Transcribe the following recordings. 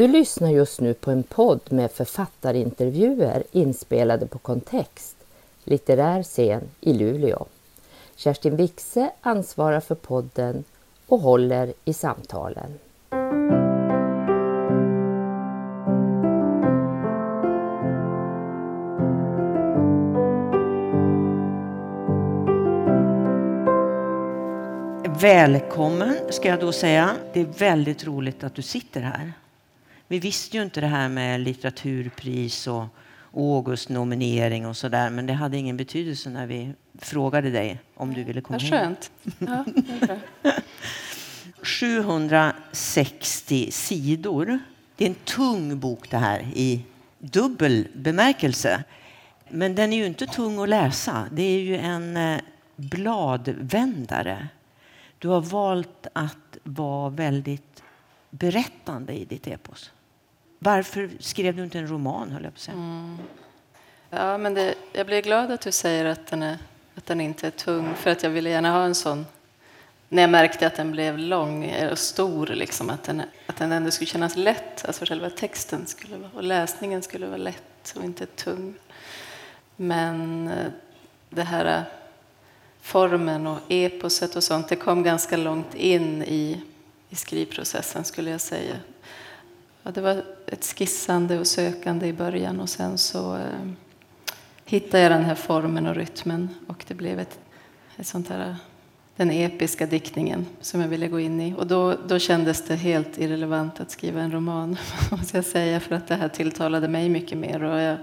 Du lyssnar just nu på en podd med författarintervjuer inspelade på Kontext, litterär scen i Luleå. Kerstin Wixe ansvarar för podden och håller i samtalen. Välkommen ska jag då säga. Det är väldigt roligt att du sitter här. Vi visste ju inte det här med litteraturpris och Augustnominering och sådär, men det hade ingen betydelse när vi frågade dig om du ville komma Vad skönt. Ja, 760 sidor. Det är en tung bok det här i dubbel bemärkelse. Men den är ju inte tung att läsa. Det är ju en eh, bladvändare. Du har valt att vara väldigt berättande i ditt epos. Varför skrev du inte en roman, höll jag på att säga? Mm. Ja, men det, jag blir glad att du säger att den, är, att den inte är tung, för att jag ville gärna ha en sån när jag märkte att den blev lång eh, och stor, liksom, att, den, att den ändå skulle kännas lätt, alltså själva texten skulle vara, och läsningen skulle vara lätt och inte tung. Men eh, det här eh, formen och eposet och sånt, det kom ganska långt in i, i skrivprocessen skulle jag säga. Ja, det var ett skissande och sökande i början och sen så eh, hittade jag den här formen och rytmen och det blev ett, ett sånt här, den episka diktningen som jag ville gå in i. Och då, då kändes det helt irrelevant att skriva en roman, måste jag säga, för att det här tilltalade mig mycket mer. Och jag,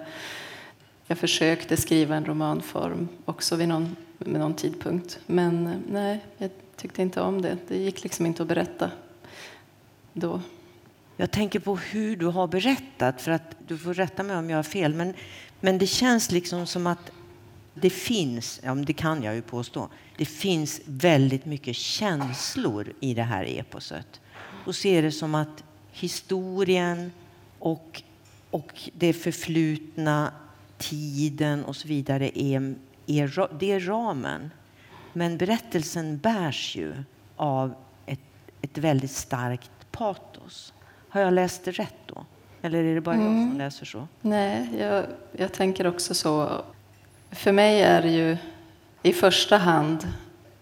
jag försökte skriva en romanform också vid någon, med någon tidpunkt. Men eh, nej, jag tyckte inte om det. Det gick liksom inte att berätta då. Jag tänker på hur du har berättat, för att du får rätta mig om jag har fel, men, men det känns liksom som att det finns, ja, det kan jag ju påstå, det finns väldigt mycket känslor i det här eposet. Och ser det som att historien och, och det förflutna, tiden och så vidare är, är, det är ramen. Men berättelsen bärs ju av ett, ett väldigt starkt patos. Har jag läst det rätt då? Eller är det bara mm. jag som mm. läser så? Nej, jag, jag tänker också så. För mig är det ju i första hand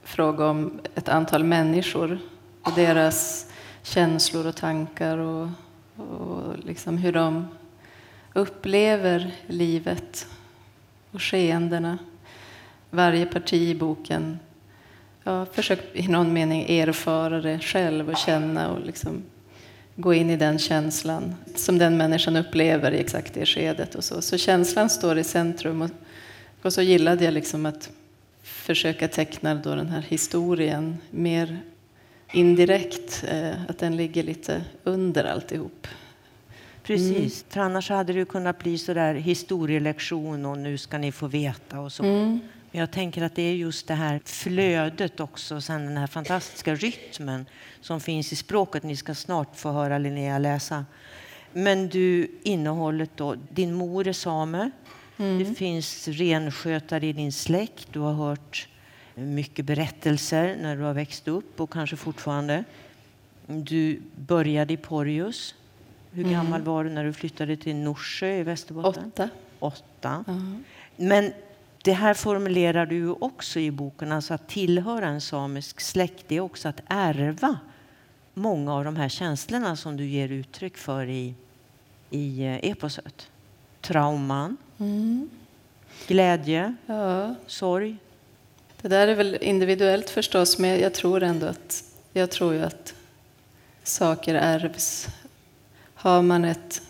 fråga om ett antal människor och deras känslor och tankar och, och liksom hur de upplever livet och skeendena. Varje parti i boken jag har försökt i någon mening erfara det själv och känna och liksom gå in i den känslan som den människan upplever i exakt det skedet. Och så. så känslan står i centrum. Och, och så gillade jag liksom att försöka teckna då den här historien mer indirekt, eh, att den ligger lite under alltihop. Precis, mm. för annars hade det kunnat bli så där historielektion och nu ska ni få veta och så. Mm. Men jag tänker att det är just det här flödet också, sen den här fantastiska rytmen som finns i språket. Ni ska snart få höra Linnea läsa. Men du, innehållet då. Din mor är same. Mm. Det finns renskötare i din släkt. Du har hört mycket berättelser när du har växt upp och kanske fortfarande. Du började i Porjus. Hur mm. gammal var du när du flyttade till Norsjö i Västerbotten? Åtta. Åtta. Uh-huh. Men det här formulerar du också i boken, alltså att tillhöra en samisk släkt, det är också att ärva många av de här känslorna som du ger uttryck för i, i eh, eposet. Trauman, mm. glädje, ja. sorg. Det där är väl individuellt förstås, men jag tror ändå att, jag tror ju att saker ärvs. Har man ett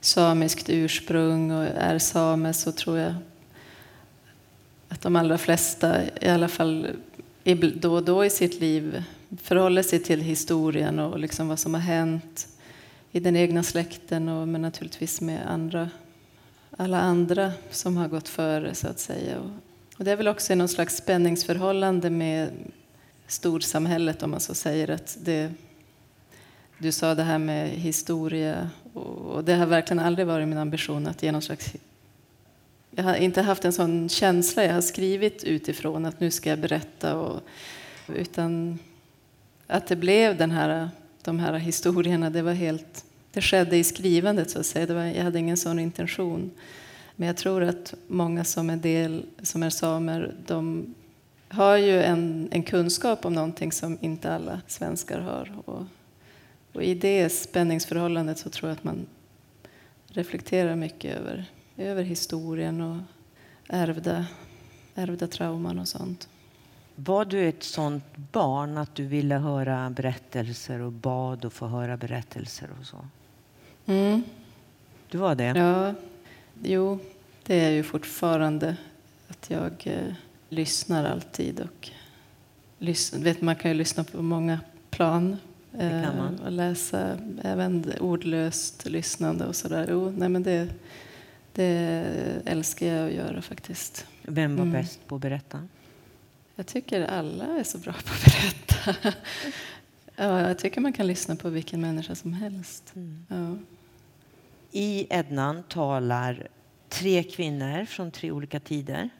samiskt ursprung och är same så tror jag att de allra flesta, i alla fall då och då i sitt liv, förhåller sig till historien och liksom vad som har hänt i den egna släkten och men naturligtvis med andra, alla andra som har gått före så att säga. Och det är väl också någon slags spänningsförhållande med storsamhället om man så säger. Att det, du sa det här med historia och det har verkligen aldrig varit min ambition att ge någon slags jag har inte haft en sån känsla. Jag har skrivit utifrån att nu ska jag berätta. Och, utan att det blev den här, de här historierna, det var helt det skedde i skrivandet så att säga. Det var, jag hade ingen sån intention. Men jag tror att många som är, del, som är samer, de har ju en, en kunskap om någonting som inte alla svenskar har. Och, och i det spänningsförhållandet så tror jag att man reflekterar mycket över, över historien och ärvda, ärvda trauman och sånt. Var du ett sånt barn att du ville höra berättelser och bad att få höra berättelser och så? Mm. Du var det? Ja, jo, det är ju fortfarande att jag eh, lyssnar alltid. Och lys vet, man kan ju lyssna på många plan eh, och läsa även ordlöst lyssnande och sådär. Jo, nej men det, det älskar jag att göra faktiskt. Vem var mm. bäst på att berätta? Jag tycker alla är så bra på att berätta. ja, jag tycker man kan lyssna på vilken människa som helst. Mm. Ja. I Ednan talar tre kvinnor från tre olika tider.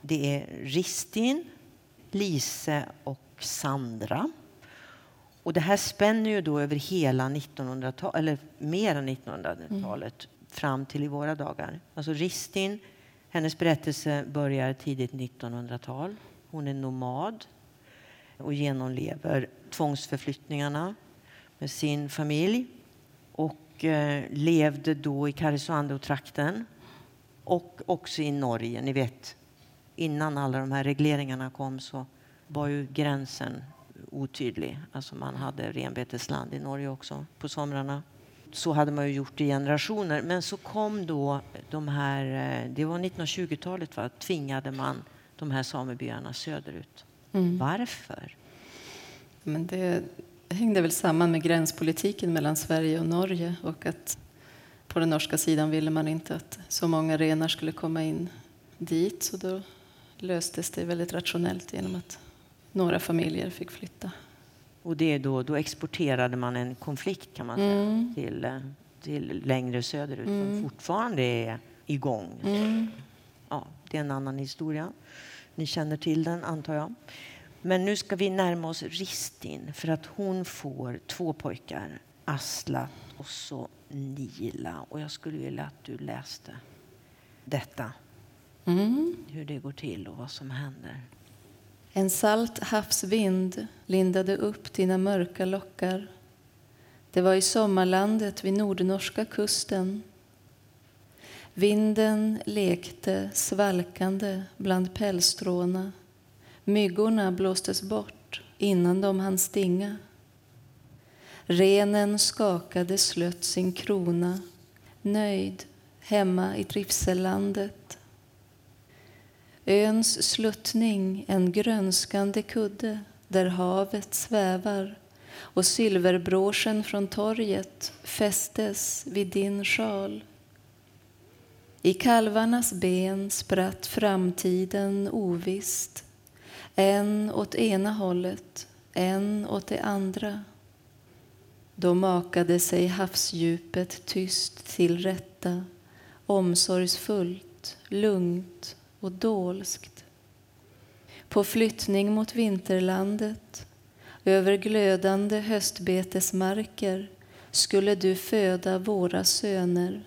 Det är Ristin, Lise och Sandra. Och det här spänner ju då över hela 1900-talet, eller mer än 1900-talet, mm fram till i våra dagar. Alltså Ristin, hennes berättelse börjar tidigt 1900-tal. Hon är nomad och genomlever tvångsförflyttningarna med sin familj och eh, levde då i Karesuando-trakten och också i Norge. Ni vet, innan alla de här regleringarna kom så var ju gränsen otydlig. Alltså man hade renbetesland i Norge också på somrarna. Så hade man ju gjort i generationer. Men så kom då de här, eh, det var 1920-talet, va, tvingade man de här samebyarna söderut. Mm. Varför? Men det hängde väl samman med gränspolitiken mellan Sverige och Norge och att på den norska sidan ville man inte att så många renar skulle komma in dit så då löstes det väldigt rationellt genom att några familjer fick flytta. Och det då, då exporterade man en konflikt kan man säga mm. till, eh, till längre söderut mm. som fortfarande är igång. Mm. Ja, det är en annan historia. Ni känner till den, antar jag. Men nu ska vi närma oss Ristin för att hon får två pojkar, Asla och så Nila. Och jag skulle vilja att du läste detta. Mm. Hur det går till och vad som händer. En salt havsvind lindade upp dina mörka lockar. Det var i sommarlandet vid nordnorska kusten Vinden lekte svalkande bland pälsstråna. Myggorna blåstes bort innan de hann stinga. Renen skakade slött sin krona, nöjd hemma i trivsellandet. Öns sluttning en grönskande kudde där havet svävar och silverbråsen från torget fästes vid din sjal. I kalvarnas ben spratt framtiden ovist en åt ena hållet, en åt det andra. Då makade sig havsdjupet tyst till rätta omsorgsfullt, lugnt och dolskt. På flyttning mot vinterlandet över glödande höstbetesmarker skulle du föda våra söner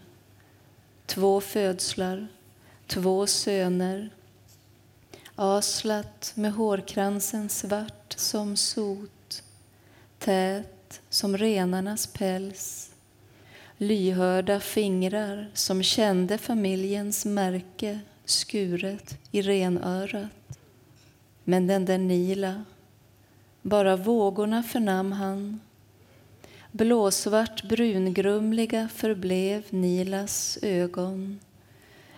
två födslar, två söner. Aslat med hårkransen svart som sot, tät som renarnas päls. Lyhörda fingrar som kände familjens märke skuret i renörat. Men den där Nila, bara vågorna förnam han Blåsvart brungrumliga förblev Nilas ögon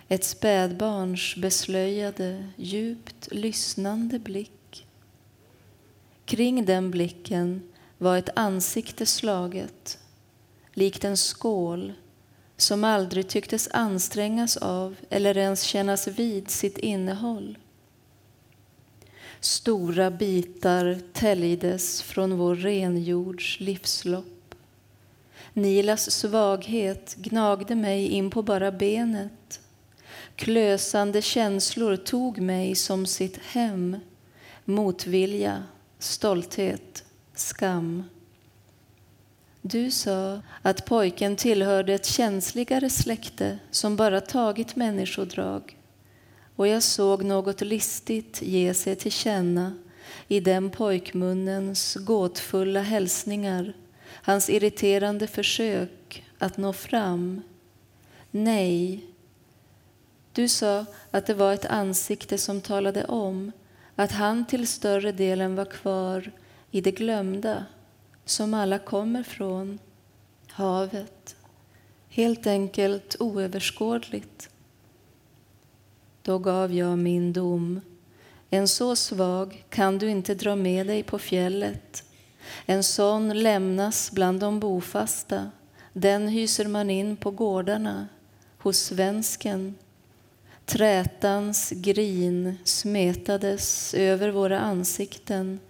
ett spädbarns beslöjade, djupt lyssnande blick. Kring den blicken var ett ansikte slaget likt en skål som aldrig tycktes ansträngas av eller ens kännas vid sitt innehåll. Stora bitar täljdes från vår renjords livslopp Nilas svaghet gnagde mig in på bara benet. Klösande känslor tog mig som sitt hem. Motvilja, stolthet, skam. Du sa att pojken tillhörde ett känsligare släkte som bara tagit människodrag. Och jag såg något listigt ge sig till känna i den pojkmunnens gåtfulla hälsningar, hans irriterande försök att nå fram. Nej. Du sa att det var ett ansikte som talade om att han till större delen var kvar i det glömda som alla kommer från, havet. Helt enkelt oöverskådligt. Då gav jag min dom. En så svag kan du inte dra med dig på fjället. En sån lämnas bland de bofasta. Den hyser man in på gårdarna, hos svensken. Trätans grin smetades över våra ansikten.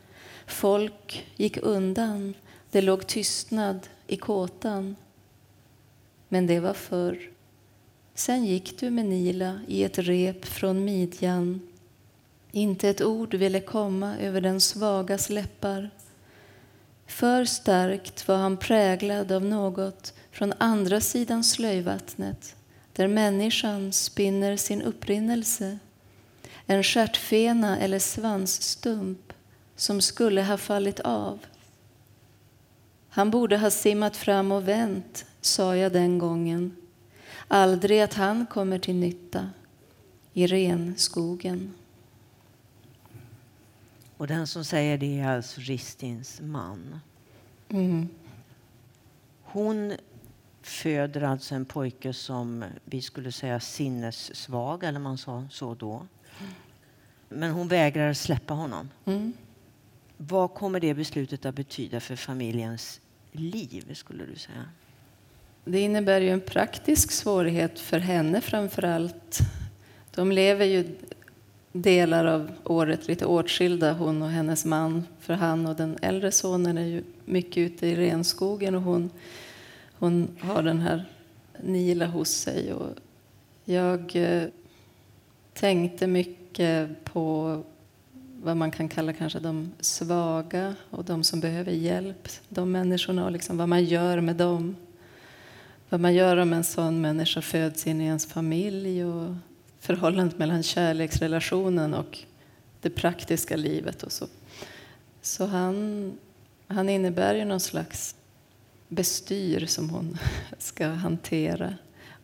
Folk gick undan det låg tystnad i kåtan. Men det var förr. Sen gick du med Nila i ett rep från midjan. Inte ett ord ville komma över den svagas läppar. För starkt var han präglad av något från andra sidan slöjvattnet där människan spinner sin upprinnelse. En stjärtfena eller svansstump som skulle ha fallit av. Han borde ha simmat fram och vänt, sa jag den gången. Aldrig att han kommer till nytta i renskogen. Och den som säger det är alltså Ristins man. Mm. Hon föder alltså en pojke som vi skulle säga sinnessvag, eller man sa så då. Men hon vägrar släppa honom. Mm. Vad kommer det beslutet att betyda för familjens liv, skulle du säga? Det innebär ju en praktisk svårighet för henne framför allt. De lever ju delar av året lite åtskilda, hon och hennes man. För han och den äldre sonen är ju mycket ute i renskogen och hon, hon har den här Nila hos sig. Och jag eh, tänkte mycket på vad man kan kalla kanske de svaga och de som behöver hjälp. De människorna och liksom vad man gör med dem. Vad man gör om en sån människa föds in i ens familj och förhållandet mellan kärleksrelationen och det praktiska livet och så. Så han, han innebär ju någon slags bestyr som hon ska hantera.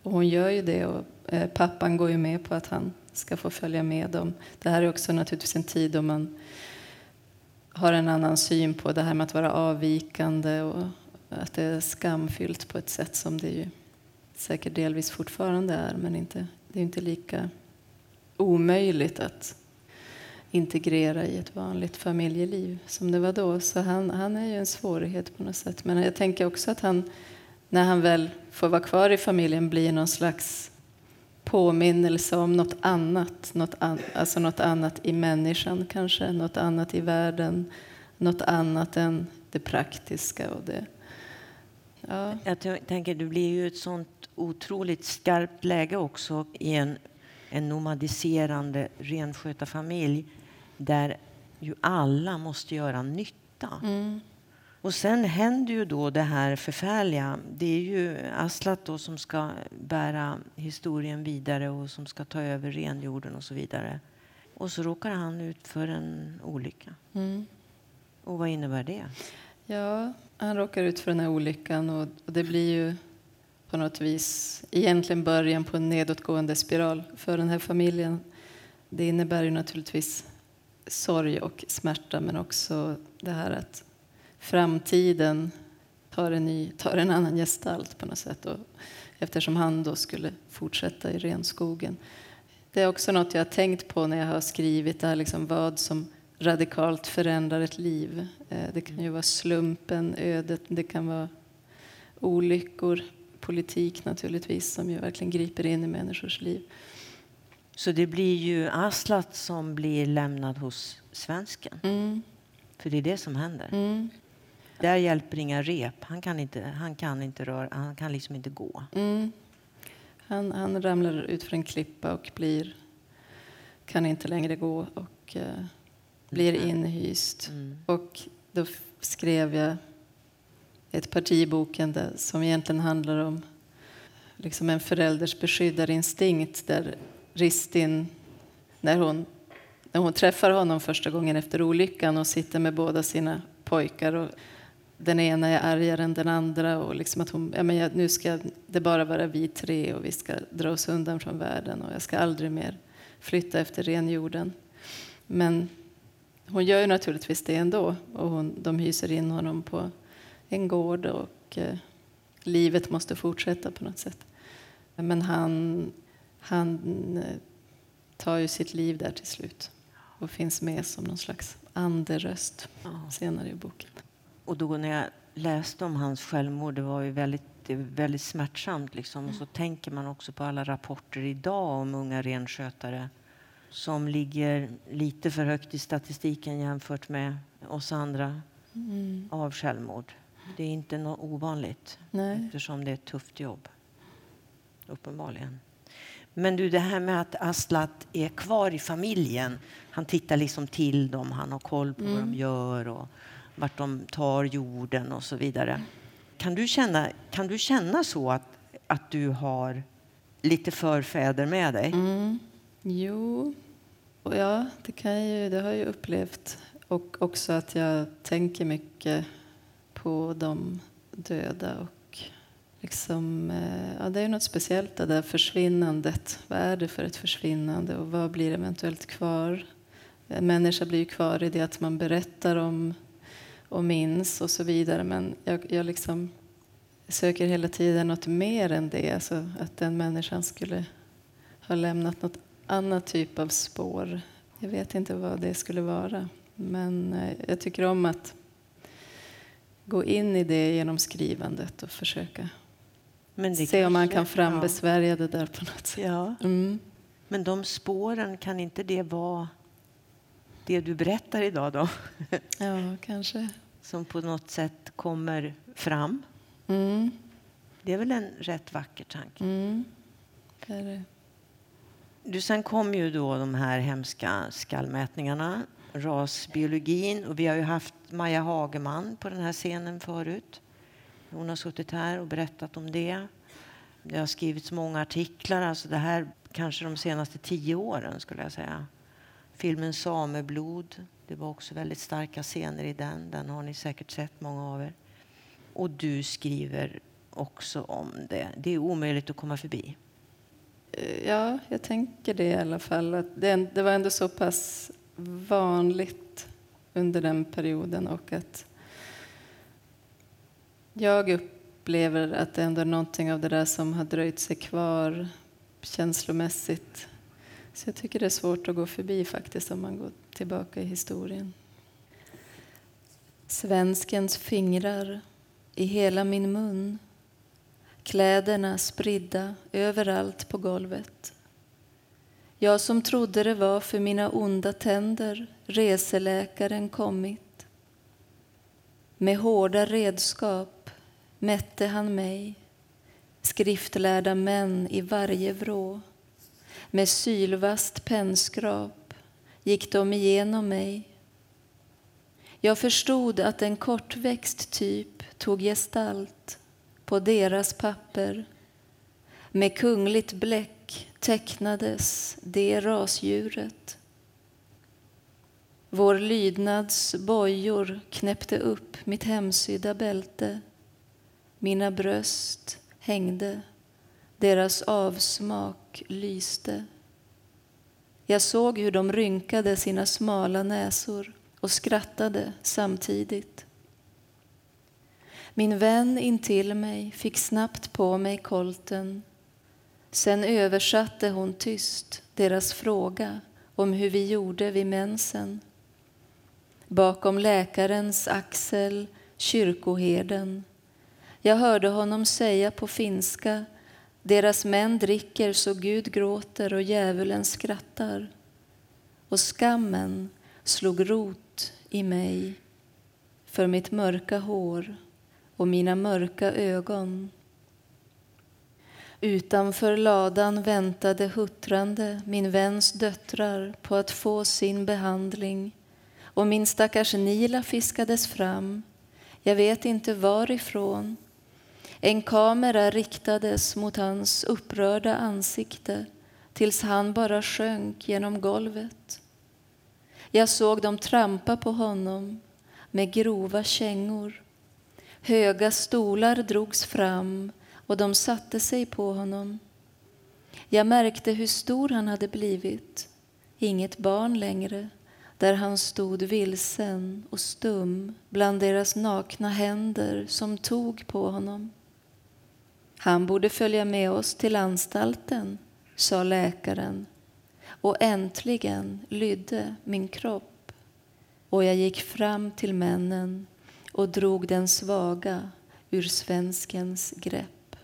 Och hon gör ju det och eh, pappan går ju med på att han ska få följa med dem. Det här är också naturligtvis en tid då man har en annan syn på det här med att vara avvikande och att det är skamfyllt på ett sätt som det ju säkert delvis fortfarande är, men inte, det är inte lika omöjligt att integrera i ett vanligt familjeliv som det var då. Så han, han är ju en svårighet på något sätt. Men jag tänker också att han, när han väl får vara kvar i familjen, blir någon slags påminnelse om något annat, något, an, alltså något annat i människan kanske, något annat i världen, något annat än det praktiska och det. Ja. Jag tänker, det blir ju ett sånt otroligt skarpt läge också i en, en nomadiserande renskötarfamilj där ju alla måste göra nytta. Mm. Och sen händer ju då det här förfärliga. Det är ju Aslat då som ska bära historien vidare och som ska ta över renjorden och så vidare. Och så råkar han ut för en olycka. Mm. Och vad innebär det? Ja, han råkar ut för den här olyckan och det blir ju på något vis egentligen början på en nedåtgående spiral för den här familjen. Det innebär ju naturligtvis sorg och smärta men också det här att framtiden tar en, ny, tar en annan gestalt på något sätt. Och eftersom han då skulle fortsätta i renskogen. Det är också något jag har tänkt på när jag har skrivit det här, liksom vad som radikalt förändrar ett liv. Eh, det kan ju vara slumpen, ödet, det kan vara olyckor, politik naturligtvis som ju verkligen griper in i människors liv. Så det blir ju Aslat som blir lämnad hos svensken? Mm. För det är det som händer? Mm. Där hjälper inga rep. Han kan inte, han kan inte, röra, han kan liksom inte gå. Mm. Han, han ramlar ut för en klippa och blir, kan inte längre gå och uh, blir inhyst. Mm. Och då skrev jag ett parti i boken där, som egentligen handlar om liksom en förälders beskyddarinstinkt där Ristin, när hon, när hon träffar honom första gången efter olyckan och sitter med båda sina pojkar och den ena är argare än den andra och liksom att hon, ja, men jag, nu ska det bara vara vi tre och vi ska dra oss undan från världen och jag ska aldrig mer flytta efter renjorden. Men hon gör ju naturligtvis det ändå och hon, de hyser in honom på en gård och eh, livet måste fortsätta på något sätt. Men han, han eh, tar ju sitt liv där till slut och finns med som någon slags anderöst senare i boken. Och då när jag läste om hans självmord, det var ju väldigt, väldigt smärtsamt. Liksom. Och så tänker man också på alla rapporter idag om unga renskötare som ligger lite för högt i statistiken jämfört med oss andra mm. av självmord. Det är inte något ovanligt Nej. eftersom det är ett tufft jobb. Uppenbarligen. Men du, det här med att Aslat är kvar i familjen. Han tittar liksom till dem, han har koll på mm. vad de mm. gör och vart de tar jorden och så vidare. Kan du känna, kan du känna så att, att du har lite förfäder med dig? Mm. Jo, ja, det, kan jag ju, det har jag upplevt. Och också att jag tänker mycket på de döda. Och liksom, eh, ja, det är något speciellt det där försvinnandet. Vad är det för ett försvinnande och vad blir eventuellt kvar? En människa blir ju kvar i det att man berättar om och minns och så vidare. Men jag, jag liksom söker hela tiden något mer än det. Alltså att den människan skulle ha lämnat något annat typ av spår. Jag vet inte vad det skulle vara. Men eh, jag tycker om att gå in i det genom skrivandet och försöka se om man kan frambesvärja det där på något sätt. Ja. Mm. Men de spåren, kan inte det vara det du berättar idag då? Ja, kanske som på något sätt kommer fram. Mm. Det är väl en rätt vacker tanke? Mm. Det det. Du, sen kom ju då de här hemska skallmätningarna, rasbiologin och vi har ju haft Maja Hageman på den här scenen förut. Hon har suttit här och berättat om det. Det har skrivits många artiklar, alltså det här kanske de senaste tio åren skulle jag säga. Filmen Sameblod det var också väldigt starka scener i den. Den har ni säkert sett, många av er. Och du skriver också om det. Det är omöjligt att komma förbi. Eh, ja, jag tänker det i alla fall. Att det, det var ändå så pass vanligt under den perioden och att jag upplever att det ändå är någonting av det där som har dröjt sig kvar känslomässigt så jag tycker det är svårt att gå förbi faktiskt om man går tillbaka i historien. Svenskens fingrar i hela min mun. Kläderna spridda överallt på golvet. Jag som trodde det var för mina onda tänder reseläkaren kommit. Med hårda redskap mätte han mig, skriftlärda män i varje vrå. Med sylvast pennskrap gick de igenom mig. Jag förstod att en kortväxt typ tog gestalt på deras papper. Med kungligt bläck tecknades det rasdjuret. Vår lydnads bojor knäppte upp mitt hemsydda bälte. Mina bröst hängde deras avsmak lyste. Jag såg hur de rynkade sina smala näsor och skrattade samtidigt. Min vän intill mig fick snabbt på mig kolten. Sen översatte hon tyst deras fråga om hur vi gjorde vid mensen. Bakom läkarens axel kyrkoherden. Jag hörde honom säga på finska deras män dricker så Gud gråter och djävulen skrattar. Och skammen slog rot i mig för mitt mörka hår och mina mörka ögon. Utanför ladan väntade huttrande min väns döttrar på att få sin behandling och min stackars Nila fiskades fram Jag vet inte varifrån. En kamera riktades mot hans upprörda ansikte tills han bara sjönk genom golvet. Jag såg dem trampa på honom med grova kängor. Höga stolar drogs fram och de satte sig på honom. Jag märkte hur stor han hade blivit, inget barn längre, där han stod vilsen och stum bland deras nakna händer som tog på honom. Han borde följa med oss till anstalten, sa läkaren och äntligen lydde min kropp. Och jag gick fram till männen och drog den svaga ur svenskens grepp.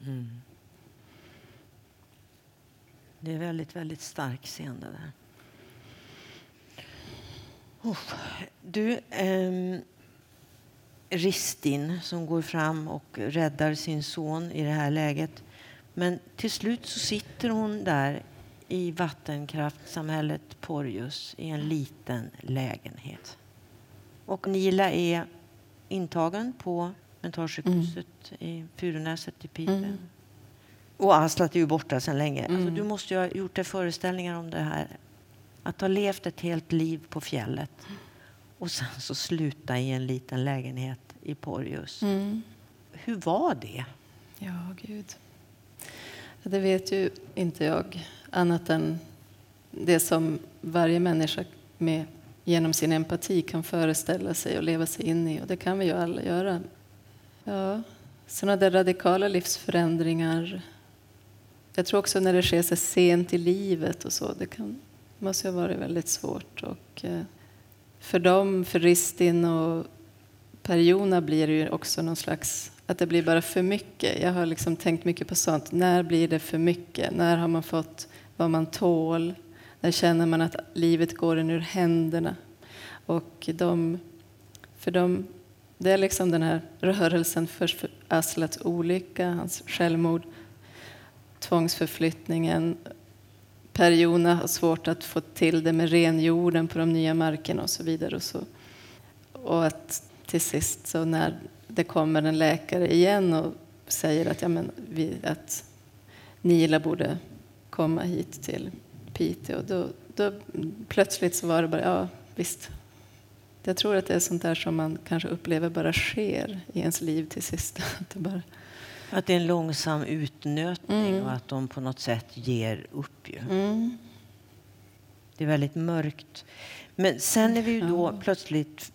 Mm. Det är väldigt, väldigt stark scen det där. Oh, du, ehm Ristin som går fram och räddar sin son i det här läget. Men till slut så sitter hon där i vattenkraftsamhället Porjus i en liten lägenhet. Och Nila är intagen på mentalsjukhuset mm. i Furunäset i Piteå. Mm. Och Aslat är ju borta sedan länge. Alltså, mm. Alltså, du måste ju ha gjort dig föreställningar om det här. Att ha levt ett helt liv på fjället och sen så sluta i en liten lägenhet i Porjus. Mm. Hur var det? Ja, gud. Det vet ju inte jag, annat än det som varje människa med, genom sin empati kan föreställa sig och leva sig in i. Och det kan vi ju alla göra. Ja, sådana där radikala livsförändringar. Jag tror också när det sker så sent i livet och så, det kan, måste ha varit väldigt svårt. Och, eh, för dem, för Ristin och Per blir det ju också någon slags att det blir bara för mycket. Jag har liksom tänkt mycket på sånt. När blir det för mycket? När har man fått vad man tål? När känner man att livet går en ur händerna? Och de, för de, det är liksom den här rörelsen, först för Aslats olycka, hans självmord, tvångsförflyttningen. Per-Jona har svårt att få till det med renjorden på de nya markerna och så vidare. Och, så. och att till sist så när det kommer en läkare igen och säger att, ja, men vi, att Nila borde komma hit till Piteå. Då, då plötsligt så var det bara, ja visst. Jag tror att det är sånt där som man kanske upplever bara sker i ens liv till sist. Att det, bara att det är en långsam utnötning mm. och att de på något sätt ger upp. Ju. Mm. Det är väldigt mörkt. Men sen är vi ju då ja. plötsligt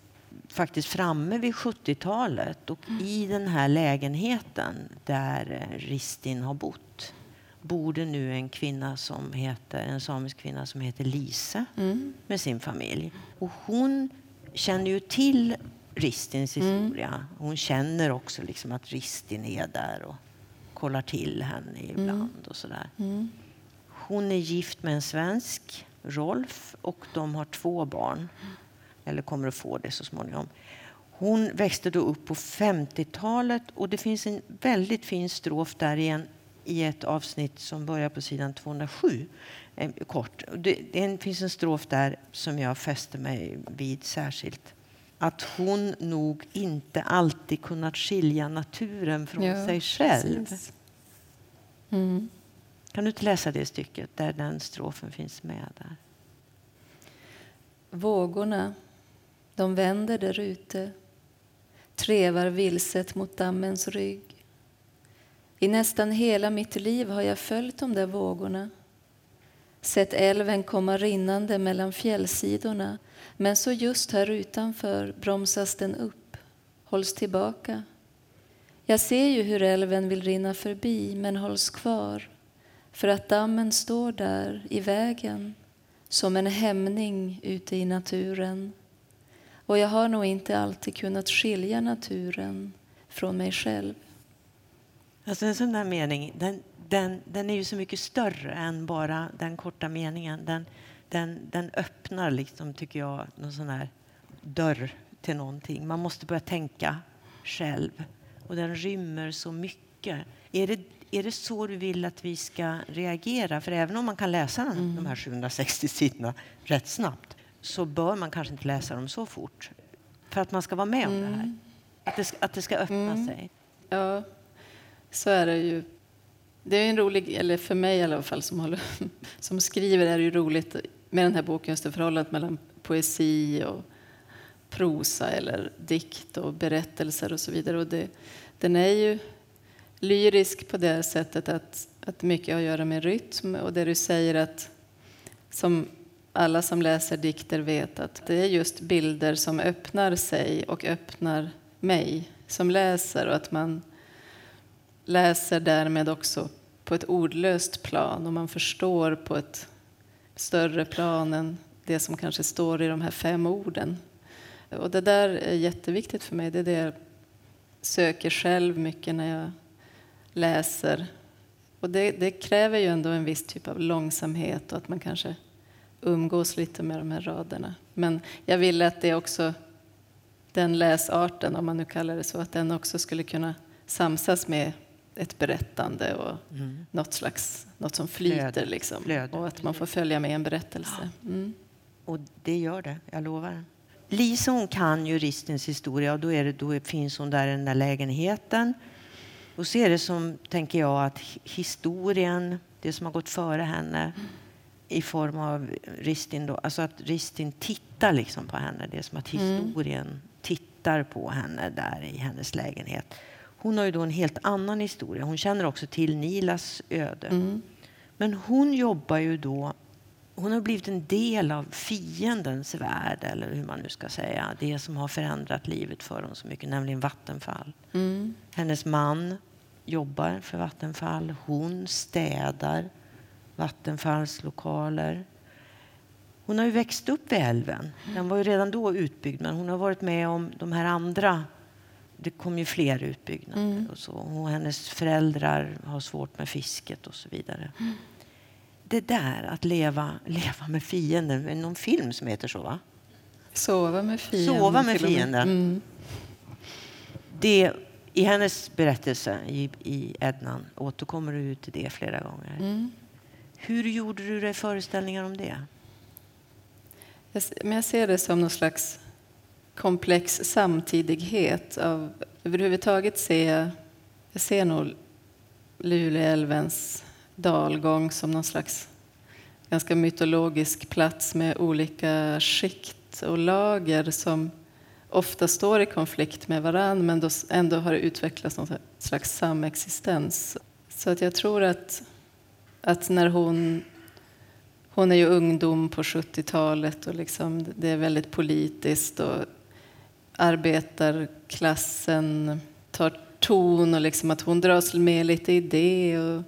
faktiskt framme vid 70-talet och mm. i den här lägenheten där eh, Ristin har bott bor det nu en kvinna som heter, en samisk kvinna som heter Lise mm. med sin familj. Och hon känner ju till Ristins mm. historia. Hon känner också liksom att Ristin är där och kollar till henne ibland. Mm. och sådär. Mm. Hon är gift med en svensk, Rolf, och de har två barn eller kommer att få det så småningom. Hon växte då upp på 50-talet och det finns en väldigt fin strof där i, en, i ett avsnitt som börjar på sidan 207. Eh, kort. Det, det finns en strof där som jag fäste mig vid särskilt. Att hon nog inte alltid kunnat skilja naturen från ja, sig själv. Mm. Kan du inte läsa det stycket där den strofen finns med? där? Vågorna de vänder där ute, trevar vilset mot dammens rygg. I nästan hela mitt liv har jag följt de där vågorna sett älven komma rinnande mellan fjällsidorna men så just här utanför bromsas den upp, hålls tillbaka. Jag ser ju hur älven vill rinna förbi men hålls kvar för att dammen står där i vägen som en hämning ute i naturen. Och jag har nog inte alltid kunnat skilja naturen från mig själv. Alltså en sån där mening, den, den, den är ju så mycket större än bara den korta meningen. Den, den, den öppnar, liksom, tycker jag, någon sån här dörr till någonting. Man måste börja tänka själv. Och den rymmer så mycket. Är det, är det så du vill att vi ska reagera? För även om man kan läsa den, mm. de här 760 sidorna rätt snabbt så bör man kanske inte läsa dem så fort för att man ska vara med om mm. det här. Att det, ska- att det ska öppna Mm. sig. Ja, så är det ju. Det är en rolig, eller för mig i alla fall som, håller, som skriver är det ju roligt med den här boken, just det förhållandet mellan poesi och prosa eller dikt och berättelser och så vidare. Och det, den är ju lyrisk på det sättet att, att mycket har att göra med rytm och det du säger att som alla som läser dikter vet att det är just bilder som öppnar sig och öppnar mig som läser och att man läser därmed också på ett ordlöst plan och man förstår på ett större plan än det som kanske står i de här fem orden. Och det där är jätteviktigt för mig. Det är det jag söker själv mycket när jag läser. Och det, det kräver ju ändå en viss typ av långsamhet och att man kanske umgås lite med de här raderna. Men jag ville att det också, den läsarten, om man nu kallar det så, att den också skulle kunna samsas med ett berättande och något slags, något som flyter Flöde. liksom. Flöde, Och att man får följa med en berättelse. Mm. Och det gör det, jag lovar. Lisa hon kan ju Ristins historia och då, är det, då finns hon där i den där lägenheten. Och så är det som, tänker jag, att hi- historien, det som har gått före henne i form av Ristin, då, alltså att Ristin tittar liksom på henne. Det är som att historien tittar på henne där i hennes lägenhet. Hon har ju då en helt annan historia. Hon känner också till Nilas öde. Men hon jobbar ju då hon har blivit en del av fiendens värld, eller hur man nu ska säga. Det som har förändrat livet för dem så mycket, nämligen Vattenfall. Hennes man jobbar för Vattenfall. Hon städar Vattenfalls lokaler. Hon har ju växt upp vid älven. Den var ju redan då utbyggd, men hon har varit med om de här andra. Det kom ju fler utbyggnader. Och så. Och hennes föräldrar har svårt med fisket och så vidare det där att leva, leva med fienden, är någon film som heter så va? Sova med fienden. Sova med med. fienden. Mm. Det, I hennes berättelse i, i Ednan återkommer du till det flera gånger. Mm. Hur gjorde du dig föreställningar om det? Jag, men jag ser det som någon slags komplex samtidighet. Av, överhuvudtaget ser jag, ser nog Luleälvens dalgång som någon slags ganska mytologisk plats med olika skikt och lager som ofta står i konflikt med varann men då ändå har utvecklats någon slags samexistens. Så att jag tror att, att när hon hon är ju ungdom på 70-talet och liksom det är väldigt politiskt och arbetarklassen tar ton och liksom att hon dras med lite i det och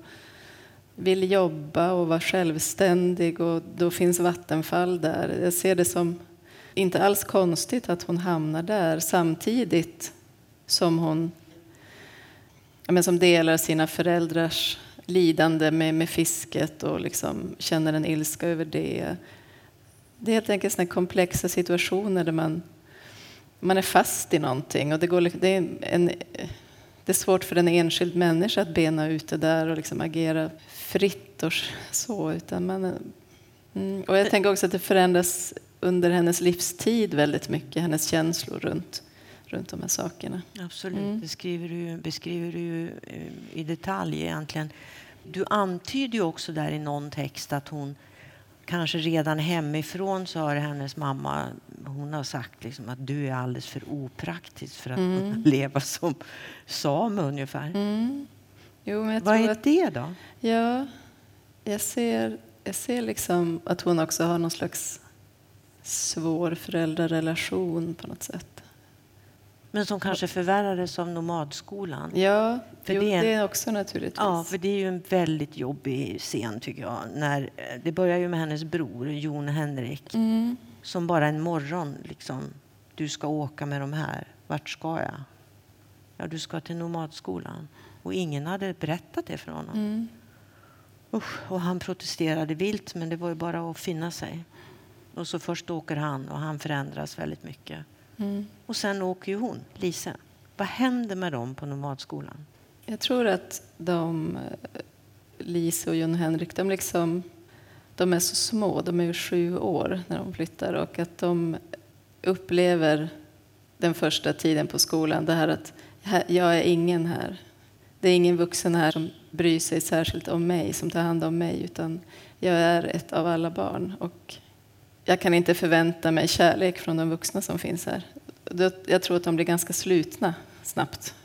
vill jobba och vara självständig och då finns Vattenfall där. Jag ser det som inte alls konstigt att hon hamnar där samtidigt som hon men som delar sina föräldrars lidande med, med fisket och liksom känner en ilska över det. Det är helt enkelt såna komplexa situationer där man, man är fast i någonting. Och det, går, det, är en, det är svårt för en enskild människa att bena ut det där och liksom agera fritt och så. Utan man, mm, och jag tänker också att det förändras under hennes livstid väldigt mycket, hennes känslor runt, runt de här sakerna. Absolut, det skriver du, beskriver du ju eh, i detalj egentligen. Du antyder ju också där i någon text att hon kanske redan hemifrån så har hennes mamma hon har sagt liksom att du är alldeles för opraktisk för att kunna leva som same ungefär. Jo, men jag Vad är att, det då? Ja, jag ser, jag ser liksom att hon också har någon slags svår föräldrarelation på något sätt. Men som kanske förvärrades av nomadskolan. Ja, För jo, det är en- det också naturligtvis. Ja, för det är ju en väldigt jobbig scen tycker jag. När, eh, det börjar ju med hennes bror Jon Henrik Mm. som bara en morgon liksom, du ska åka med de här. Vart ska jag? Ja, du ska till nomadskolan. Och ingen hade berättat det för honom. Mm. Usch, och han protesterade vilt, men det var ju bara att finna sig. Och så först åker han och han förändras väldigt mycket. Mm. Och sen åker ju hon, Lisa. Vad händer med dem på nomadskolan? Jag tror att de, eh, Lise och Jon Henrik, de, liksom, de är så små, de är ju sju år när de flyttar och att de upplever den första tiden på skolan. Det här att jag är ingen här. Det är ingen vuxen här som bryr sig särskilt om mig, som tar hand om mig, utan jag är ett av alla barn. Och jag kan inte förvänta mig kärlek från de vuxna som finns här. Jag tror att de blir ganska slutna snabbt.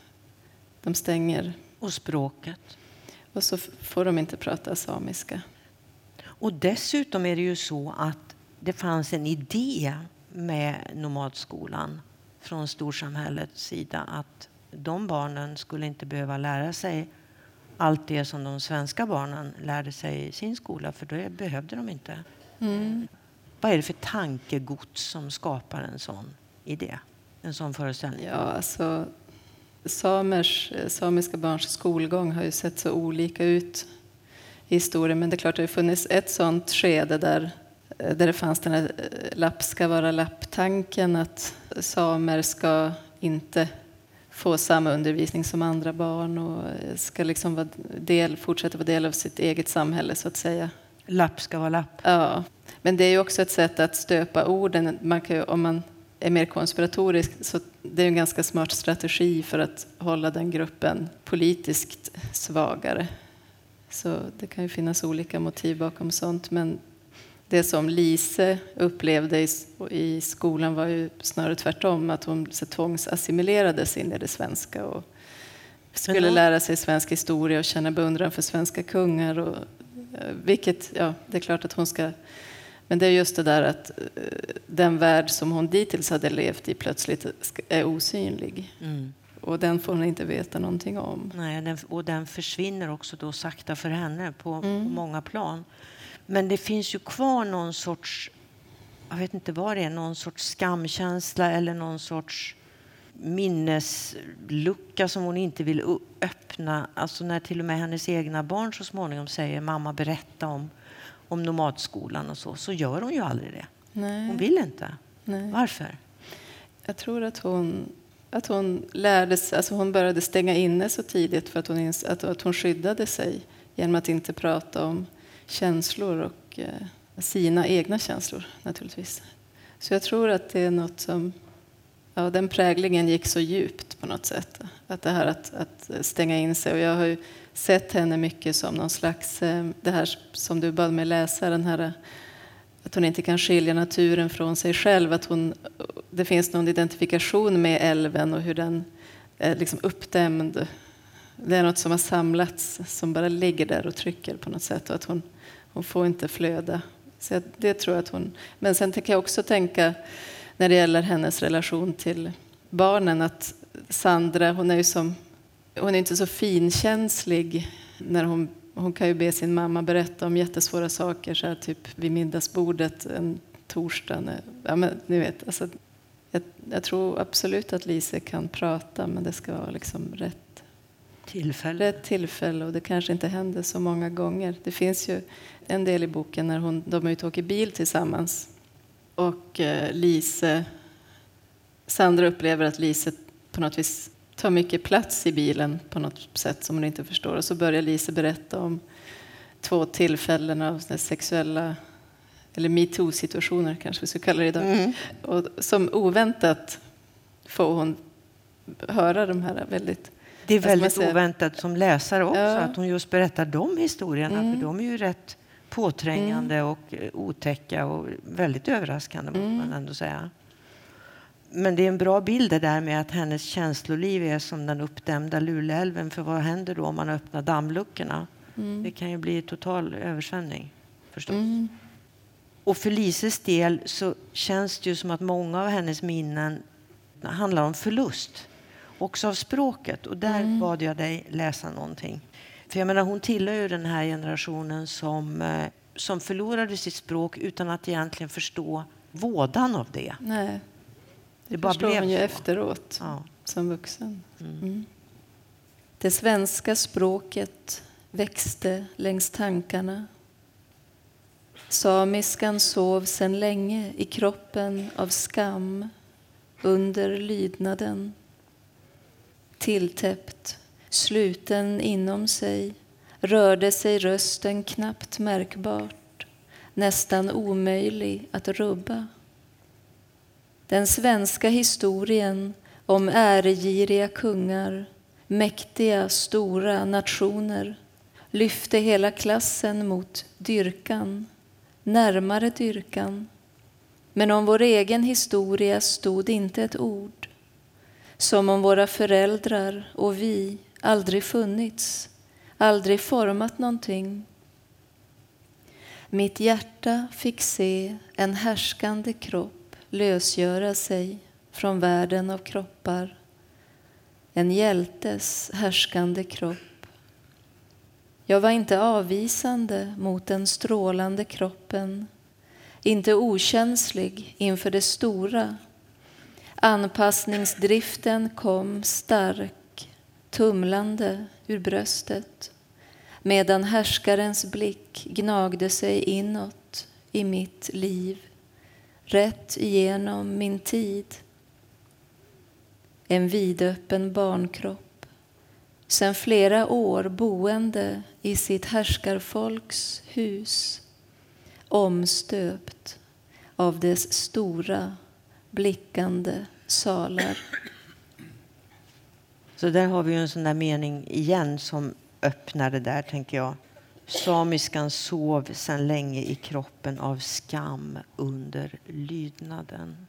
De stänger. Och språket? Och så får de inte prata samiska. Och dessutom är det ju så att det fanns en idé med nomadskolan från storsamhällets sida att de barnen skulle inte behöva lära sig allt det som de svenska barnen lärde sig i sin skola, för det behövde de inte. Mm. Vad är det för tankegods som skapar en sån idé? En sån föreställning? Ja, alltså, samers, eh, samiska barns skolgång har ju sett så olika ut i historien, men det är klart att det har funnits ett sånt skede där, eh, där det fanns den här eh, lapp ska vara lapptanken, att samer ska inte få samma undervisning som andra barn och ska liksom vara del, fortsätta vara del av sitt eget samhälle så att säga. Lapp ska vara lapp. Ja, men det är ju också ett sätt att stöpa orden. Man kan ju, om man är mer konspiratorisk så det är en ganska smart strategi för att hålla den gruppen politiskt svagare. Så det kan ju finnas olika motiv bakom sånt. Men det som Lise upplevde i, skolan var ju snarare tvärtom, att hon så tvångsassimilerades in i det svenska och skulle lära sig svensk historia och känna beundran för svenska kungar. Och, vilket, ja, det är klart att hon ska... Men det är just det där att eh, den värld som hon dittills hade levt i plötsligt är osynlig. Mm. Och den får hon inte veta någonting om. Nej, den, och den försvinner också då sakta för henne på, mm. på många plan. Men det finns ju kvar någon sorts, jag vet inte vad det är, någon sorts skamkänsla eller någon sorts minneslucka som hon inte vill öppna. Alltså när till och med hennes egna barn så småningom säger mamma berätta om, om nomadskolan och så, så gör hon ju aldrig det. Nej. Hon vill inte. Nej. Varför? Jag tror att hon, att hon lärde sig, alltså hon började stänga inne så tidigt för att hon, att, att hon skyddade sig genom att inte prata om känslor och eh, sina egna känslor naturligtvis. Så jag tror att det är något som, ja, den präglingen gick så djupt på något sätt. Att det här att, att stänga in sig. Och jag har ju sett henne mycket som någon slags, eh, det här som du bad mig läsa, den här eh, att hon inte kan skilja naturen från sig själv. Att hon, det finns någon identifikation med älven och hur den är liksom uppdämd. Det är något som har samlats, som bara ligger där och trycker på något sätt. Och att hon hon får inte flöda. Så det tror jag att hon... Men sen kan jag också tänka när det gäller hennes relation till barnen att Sandra, hon är ju som, hon är inte så finkänslig när hon, hon kan ju be sin mamma berätta om jättesvåra saker så här, typ vid middagsbordet en torsdag. Ja, men, ni vet, alltså, jag, jag, tror absolut att Lise kan prata men det ska vara liksom rätt tillfälle. Rätt tillfälle och det kanske inte händer så många gånger. Det finns ju en del i boken när hon, de är ute och åker bil tillsammans. Och eh, Lise, Sandra upplever att Lise på något vis tar mycket plats i bilen på något sätt som hon inte förstår. Och så börjar Lise berätta om två tillfällen av sexuella eller metoo-situationer kanske vi skulle kalla det idag. Mm. Och som oväntat får hon höra de här väldigt det är väldigt oväntat som läsare också ja. att hon just berättar de historierna, mm. för de är ju rätt påträngande mm. och eh, otäcka och väldigt överraskande, mm. man ändå säga. Men det är en bra bild det där med att hennes känsloliv är som den uppdämda Luleälven. För vad händer då om man öppnar dammluckorna? Mm. Det kan ju bli total översvämning förstås. Mm. Och för Lises del så känns det ju som att många av hennes minnen handlar om förlust också av språket. Och där mm. bad jag dig läsa någonting. För jag menar, hon tillhör ju den här generationen som, eh, som förlorade sitt språk utan att egentligen förstå vådan av det. Nej, det, det bara förstår man ju så. efteråt ja. som vuxen. Mm. Mm. Det svenska språket växte längs tankarna. Samiskan sov sedan länge i kroppen av skam under lydnaden tilltäppt, sluten inom sig, rörde sig rösten knappt märkbart, nästan omöjlig att rubba. Den svenska historien om äregiriga kungar, mäktiga, stora nationer lyfte hela klassen mot dyrkan, närmare dyrkan. Men om vår egen historia stod inte ett ord. Som om våra föräldrar och vi aldrig funnits, aldrig format någonting. Mitt hjärta fick se en härskande kropp lösgöra sig från världen av kroppar. En hjältes härskande kropp. Jag var inte avvisande mot den strålande kroppen, inte okänslig inför det stora. Anpassningsdriften kom stark, tumlande ur bröstet medan härskarens blick gnagde sig inåt i mitt liv, rätt igenom min tid. En vidöppen barnkropp, sen flera år boende i sitt härskarfolks hus, omstöpt av dess stora, blickande salar. Så där har vi en sån där mening igen som öppnar det där, tänker jag. Samiskan sov sedan länge i kroppen av skam under lydnaden.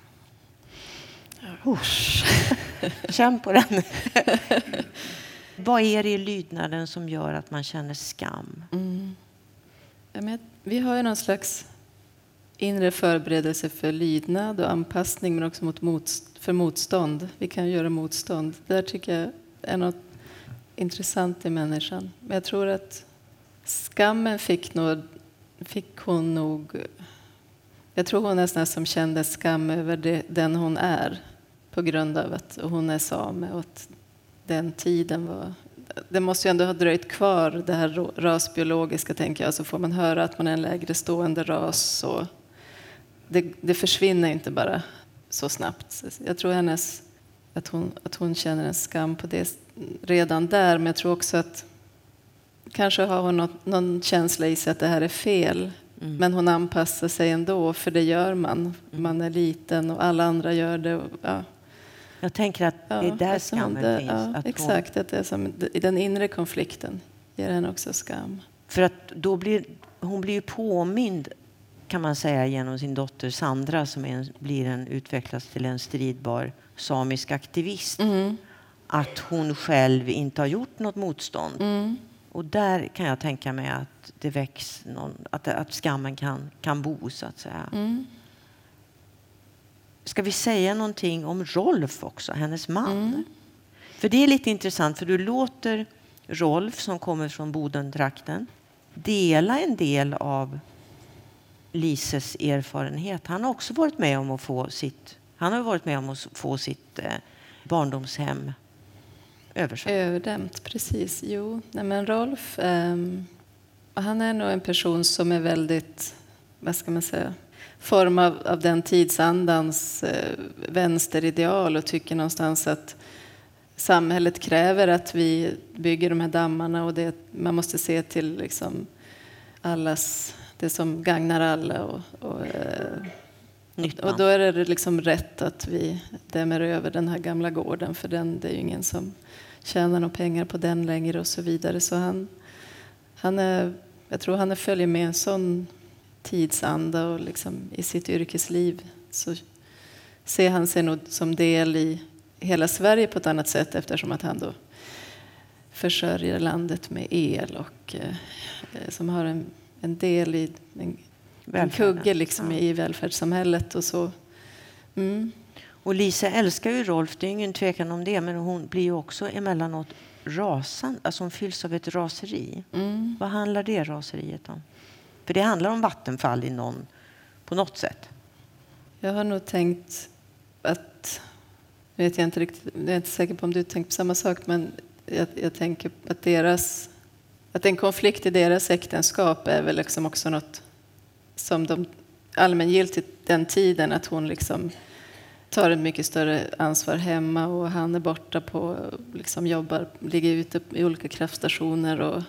Usch. Känn på den. Vad är det i lydnaden som gör att man känner skam? Mm. Ja, men vi har ju någon slags inre förberedelse för lydnad och anpassning men också mot motst för motstånd. Vi kan göra motstånd. Där tycker jag är något intressant i människan. Men jag tror att skammen fick, nog, fick hon nog... Jag tror hon nästan som kände skam över det, den hon är på grund av att hon är same och att den tiden var... Det måste ju ändå ha dröjt kvar, det här rasbiologiska, tänker jag. Så får man höra att man är en lägre stående ras så det, det försvinner inte bara så snabbt. Jag tror hennes, att, hon, att hon känner en skam på det redan där, men jag tror också att kanske har hon något, någon känsla i sig att det här är fel. Mm. Men hon anpassar sig ändå, för det gör man. Mm. Man är liten och alla andra gör det. Och, ja. Jag tänker att det är där skammen det, finns. Ja, att exakt, att det är som, den inre konflikten ger henne också skam. För att då blir hon blir ju påmind kan man säga genom sin dotter Sandra som en, blir en, utvecklas till en stridbar samisk aktivist. Mm. Att hon själv inte har gjort något motstånd. Mm. Och där kan jag tänka mig att det väcks någon, att, att skammen kan, kan bo så att säga. Mm. Ska vi säga någonting om Rolf också, hennes man? Mm. För det är lite intressant för du låter Rolf som kommer från Bodentrakten dela en del av Lises erfarenhet. Han har också varit med om att få sitt, han har varit med om att få sitt eh, barndomshem översatt. Överdämt, precis. Jo, nej men Rolf, eh, han är nog en person som är väldigt, vad ska man säga, formad av den tidsandans eh, vänsterideal och tycker någonstans att samhället kräver att vi bygger de här dammarna och det, man måste se till liksom allas det som gagnar alla. Och, och, eh, och då är det liksom rätt att vi dämmer över den här gamla gården för den, det är ju ingen som tjänar några pengar på den längre och så vidare. Så han, han är, jag tror han följer med en sån tidsanda och liksom i sitt yrkesliv så ser han sig nog som del i hela Sverige på ett annat sätt eftersom att han då försörjer landet med el och eh, som har en en del i en, en kugge liksom ja. i välfärdssamhället och så. Mm. Och Lisa älskar ju Rolf, det är ingen tvekan om det, men hon blir ju också emellanåt rasande, alltså hon fylls av ett raseri. Mm. Vad handlar det raseriet om? För det handlar om vattenfall i någon, på något sätt. Jag har nog tänkt att, vet jag inte riktigt, jag är inte säker på om du tänkt på samma sak, men jag, jag tänker att deras att en konflikt i deras äktenskap är väl liksom också något som de allmängiltigt den tiden, att hon liksom tar ett mycket större ansvar hemma och han är borta på, liksom jobbar, ligger ute i olika kraftstationer och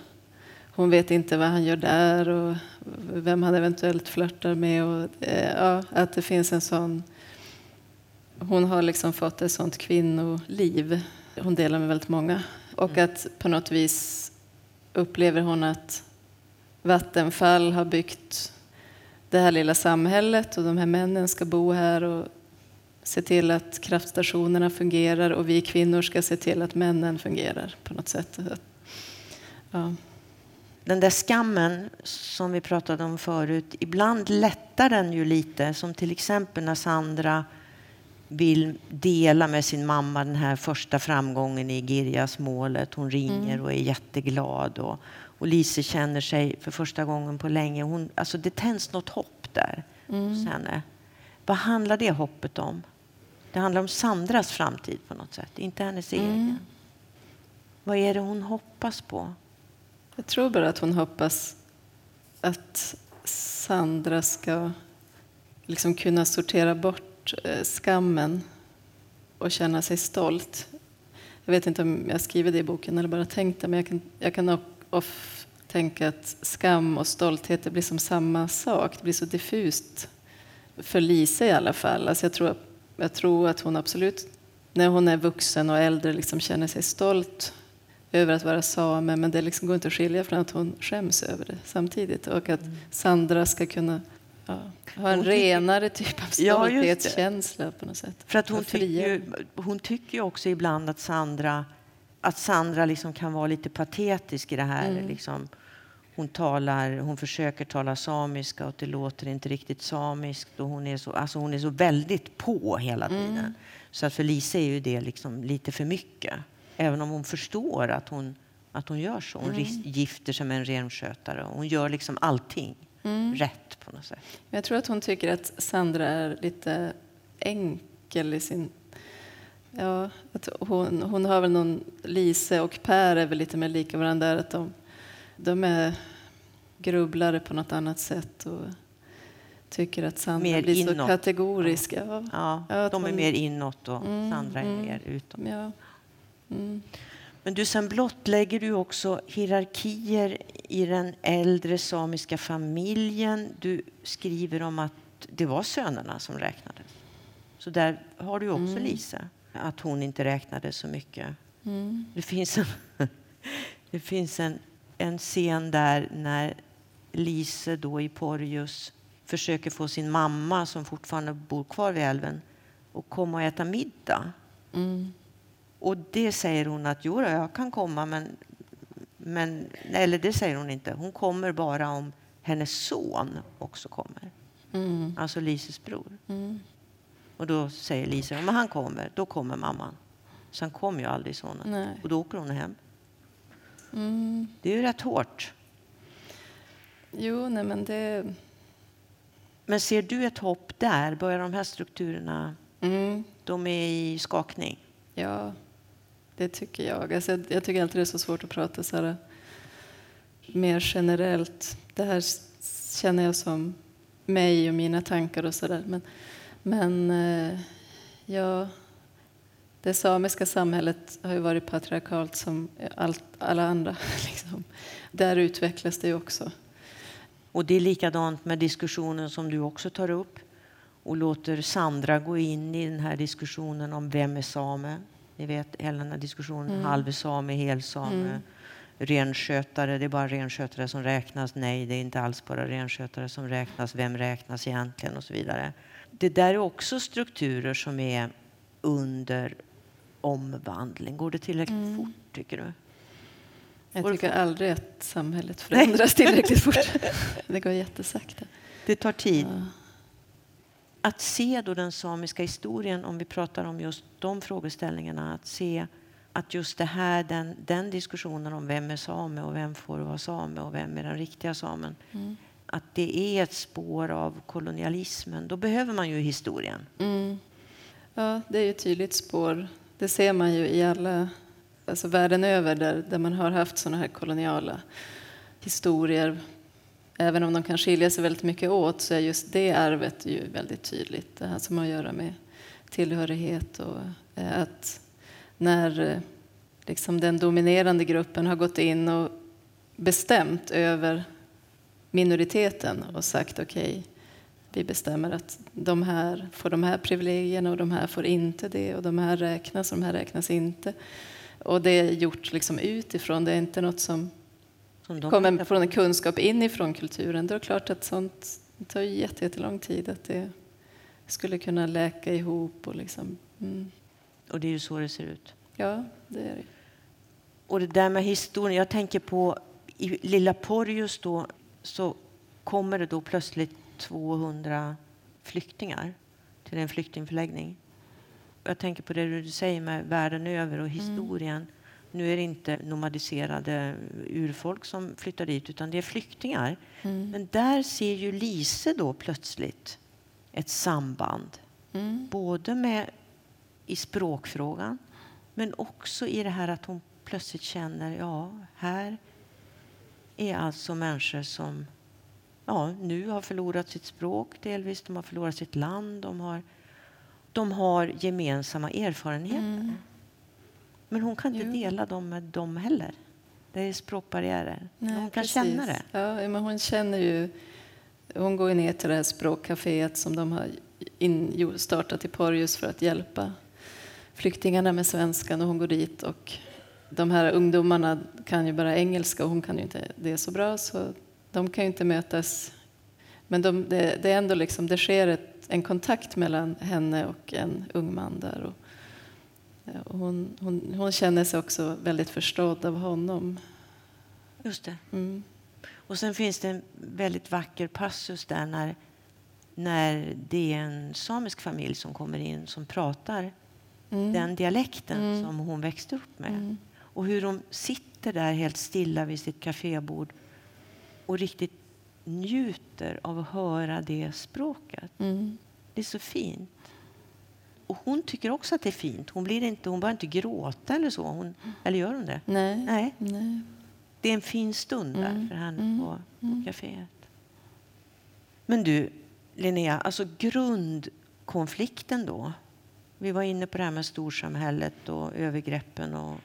hon vet inte vad han gör där och vem han eventuellt flörtar med. Och, ja, att det finns en sån hon har liksom fått ett sånt kvinnoliv. Hon delar med väldigt många. Och Mm. att på något vis upplever hon att Vattenfall har byggt det här lilla samhället och de här männen ska bo här och se till att kraftstationerna fungerar och vi kvinnor ska se till att männen fungerar på något sätt. Ja. Den där skammen som vi pratade om förut, ibland lättar den ju lite. Som till exempel när Sandra vill dela med sin mamma den här första framgången i Girjas-målet. Hon ringer och är jätteglad. Och, och Lise känner sig för första gången på länge. Hon, alltså det tänds något hopp där hos henne. Vad handlar det hoppet om? Det handlar om Sandras framtid på något sätt, inte hennes egen. Vad är det hon hoppas på? Jag tror bara att hon hoppas att Sandra ska liksom kunna sortera bort eh, skammen och känna sig stolt. Jag vet inte om jag skriver det i boken eller bara tänkt det, men jag kan, jag kan of tänka att skam och stolthet det blir som samma sak. Det blir så diffust för Lisa i alla fall. Alltså jag, tror, jag tror att hon absolut, när hon är vuxen och äldre, liksom känner sig stolt över att vara same, men det liksom går inte att skilja från att hon skäms över det samtidigt. Och att Sandra ska kunna ja, ha en Hon renare typ av Ja, stolthetskänsla på något sätt. För att hon tycker, ju, hon tycker ju också ibland att Sandra, att Sandra liksom kan vara lite patetisk i det här. Mm. Liksom, hon, talar, hon försöker tala samiska och det låter inte riktigt samiskt. Och hon, är så, alltså hon är så väldigt på hela Mm. tiden. Så att för Lisa är ju det liksom lite för mycket. Även om hon förstår att hon, att hon gör så. Hon Mm. gifter sig med en renskötare. och Hon gör liksom allting Mm. rätt på något sätt. Jag tror att hon tycker att Sandra är lite enkel i sin... Ja, att hon, hon har väl någon... Lise och Per är väl lite mer lika varandra där. Att de, de är grubblare på något annat sätt och tycker att Sandra Mer blir så inåt. kategorisk. Ja, Ja, Ja, de är hon- mer inåt och Mm, Sandra är mm. mer utåt. ja. Mm. Men du, sen blottlägger du också hierarkier i den äldre samiska familjen. Du skriver om att det var sönerna som räknades. Så där har du också Lisa, att hon inte räknade så mycket. Mm. Det finns en, det finns en, en scen där när Lise då i Porjus försöker få sin mamma, som fortfarande bor kvar vid älven, att komma och äta middag. Mm. Och det säger hon att jo, jag kan komma, men, men... Eller det säger hon inte. Hon kommer bara om hennes son också kommer. Mm. Alltså Lises bror. Mm. Och då säger Lisa, om han kommer, då kommer mamman. Sen kommer ju aldrig sonen. Nej. Och då åker hon hem. Mm. Det är ju rätt hårt. Jo, nej men det... Men ser du ett hopp där? Börjar de här strukturerna, Mm. de är i skakning? Ja, det tycker jag. Alltså, jag, jag tycker alltid det är så svårt att prata så här, mer generellt. Det här känner jag som mig och mina tankar och sådär. Men, men eh, ja, det samiska samhället har ju varit patriarkalt som allt, alla andra. Liksom. Där utvecklas det ju också. Och det är likadant med diskussionen som du också tar upp och låter Sandra gå in i den här diskussionen om vem är same. Ni vet hela den här diskussionen, Mm. halvsame, helsame, Mm. renskötare, det är bara renskötare som räknas. Nej, det är inte alls bara renskötare som räknas. Vem räknas egentligen och så vidare. Det där är också strukturer som är under omvandling. Går det tillräckligt Mm. fort tycker du? Jag tycker aldrig att samhället förändras tillräckligt fort. Det går jättesakta. Det tar tid. Ja. Att se då den samiska historien, om vi pratar om just de frågeställningarna, att se att just det här, den, den diskussionen om vem är same och vem får vara same och vem är den riktiga samen, Mm. att det är ett spår av kolonialismen. Då behöver man ju historien. Mm. Ja, det är ju ett tydligt spår. Det ser man ju i alla, alltså världen över där, där man har haft sådana här koloniala historier. Även om de kan skilja sig väldigt mycket åt så är just det arvet ju väldigt tydligt. Det här som har att göra med tillhörighet och eh, att när eh, liksom den dominerande gruppen har gått in och bestämt över minoriteten och sagt okej, vi bestämmer att de här får de här privilegierna och de här får inte det och de här räknas och de här räknas inte. Och det är gjort liksom utifrån, det är inte något som kommer från en kunskap inifrån kulturen. Det är klart att sånt tar jättelång tid, att det skulle kunna läka ihop. Och, liksom, mm. och det är ju så det ser ut. Ja, det är det. Och det där med historien, jag tänker på i lilla Porjus då så kommer det då plötsligt 200 flyktingar till en flyktingförläggning. Jag tänker på det du säger med världen över och mm. historien. Mm. Nu är det inte nomadiserade urfolk som flyttar dit utan det är flyktingar. Mm. Men där ser ju Lise då plötsligt ett samband. Mm. Både med i språkfrågan men också i det här att hon plötsligt känner ja, här är alltså människor som ja, nu har förlorat sitt språk delvis, de har förlorat sitt land, de har, de har gemensamma erfarenheter. Mm. Men hon kan inte jo. dela dem med dem heller. Det är språkbarriärer. Nej, hon kan precis. känna det. Ja, men hon känner ju... Hon går ner till det här språkcaféet som de har in, startat i Porjus för att hjälpa flyktingarna med svenskan och hon går dit och de här ungdomarna kan ju bara engelska och hon kan ju inte det så bra så de kan ju inte mötas. Men de, det, det, är ändå liksom, det sker ett, en kontakt mellan henne och en ung man där. Och, hon, hon, hon, känner sig också väldigt förstådd av honom. Just det. Mm. Och sen finns det en väldigt vacker passus där när, när det är en samisk familj som kommer in som pratar mm. den dialekten mm. som hon växte upp med. Mm. Och hur de sitter där helt stilla vid sitt kafébord och riktigt njuter av att höra det språket. Mm. Det är så fint. Och hon tycker också att det är fint. Hon, blir inte, hon börjar inte gråta eller så. Hon, eller gör hon det? Nej. Nej. Nej. Det är en fin stund där mm. för henne mm. på, på mm. kaféet. Men du, Linnea, alltså grundkonflikten då. Vi var inne på det här med storsamhället och övergreppen och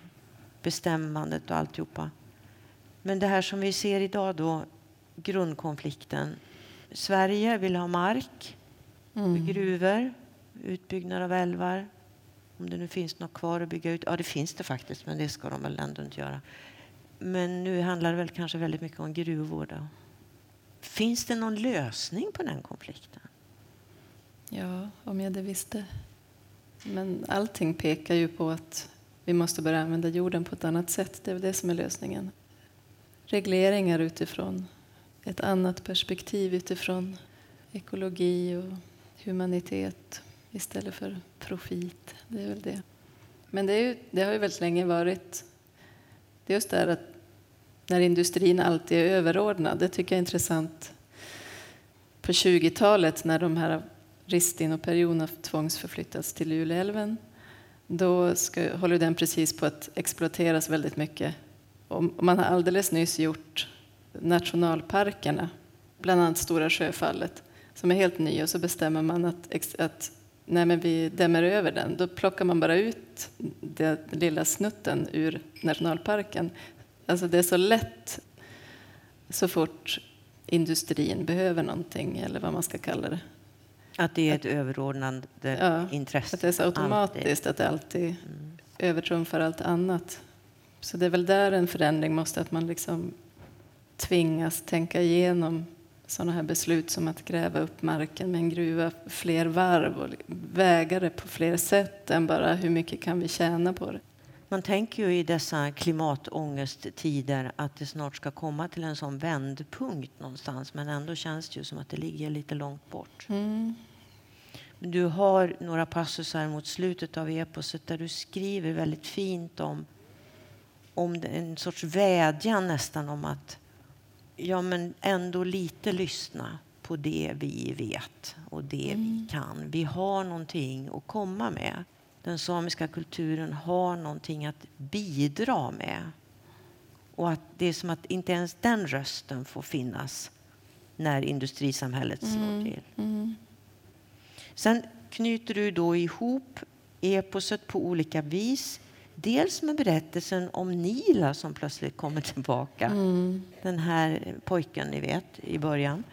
bestämmandet och alltihopa. Men det här som vi ser idag då, grundkonflikten. Sverige vill ha mark mm. gruvor, utbyggnad av älvar. Om det nu finns något kvar att bygga ut. Ja, det finns det faktiskt, men det ska de väl ändå inte göra. Men nu handlar det väl kanske väldigt mycket om gruvor. Då. Finns det någon lösning på den konflikten? Ja, om jag det visste. Men allting pekar ju på att vi måste börja använda jorden på ett annat sätt. Det är det som är lösningen. Regleringar utifrån ett annat perspektiv, utifrån ekologi och humanitet istället för profit. Det är väl det. Men det, ju, det har ju väldigt länge varit det är just det här att när industrin alltid är överordnad. Det tycker jag är intressant. På 20-talet när de här Ristin och Perjon tvångsförflyttats till Luleälven då ska, håller den precis på att exploateras väldigt mycket. Och man har alldeles nyss gjort nationalparkerna, bland annat Stora Sjöfallet, som är helt ny och så bestämmer man att, att nej men vi dämmer över den. Då plockar man bara ut den lilla snutten ur nationalparken. Alltså det är så lätt så fort industrin behöver någonting, eller vad man ska kalla det. Att det är ett överordnande ja, intresse? Att det är så automatiskt, alltid. att det alltid mm. övertrumfar allt annat. Så det är väl där en förändring måste, att man liksom tvingas tänka igenom sådana här beslut som att gräva upp marken med en gruva fler varv och väga det på fler sätt än bara hur mycket kan vi tjäna på det. Man tänker ju i dessa klimatångesttider att det snart ska komma till en sån vändpunkt någonstans men ändå känns det ju som att det ligger lite långt bort. Mm. Du har några passusar mot slutet av eposet där du skriver väldigt fint om, om en sorts vädjan nästan om att ja, men ändå lite lyssna på det vi vet och det mm. vi kan. Vi har någonting att komma med. Den samiska kulturen har någonting att bidra med. Och att det är som att inte ens den rösten får finnas när industrisamhället slår mm. till. Mm. Sen knyter du då ihop eposet på olika vis Dels med berättelsen om Nila som plötsligt kommer tillbaka. Mm. Den här pojken ni vet i början.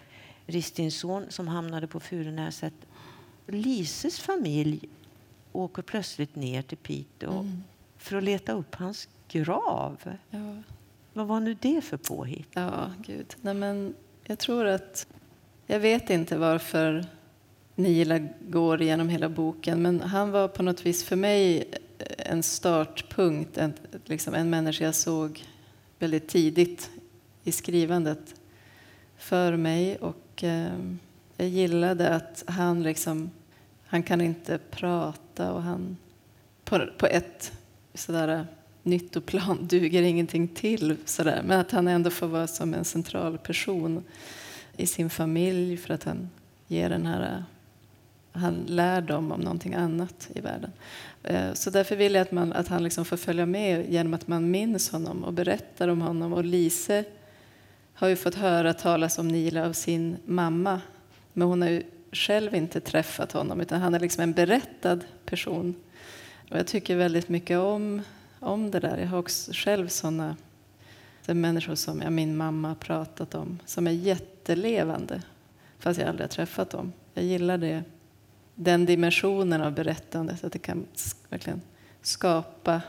Ristins son som hamnade på Furunäset. Lises familj åker plötsligt ner till Piteå Mm. för att leta upp hans grav. Ja. Vad var nu det för påhitt? Ja, gud. Nej, men jag tror att... Jag vet inte varför Nila går igenom hela boken, men han var på något vis för mig en startpunkt, en, liksom en människa jag såg väldigt tidigt i skrivandet för mig. Och eh, jag gillade att han liksom... Han kan inte prata och han... På, på ett sådär nyttoplan duger ingenting till. Sådär. Men att han ändå får vara som en central person i sin familj för att han ger den här... Han lär dem om någonting annat i världen. Eh, så därför vill jag att, man, att han liksom får följa med genom att man minns honom och berättar om honom. Och Lise har ju fått höra talas om Nila av sin mamma. Men hon har ju själv inte träffat honom utan han är liksom en berättad person. Och jag tycker väldigt mycket om, om det där. Jag har också själv sådana människor som jag, min mamma har pratat om som är jättelevande fast jag aldrig har träffat dem. Jag gillar det. Den dimensionen av berättandet, att det kan verkligen skapa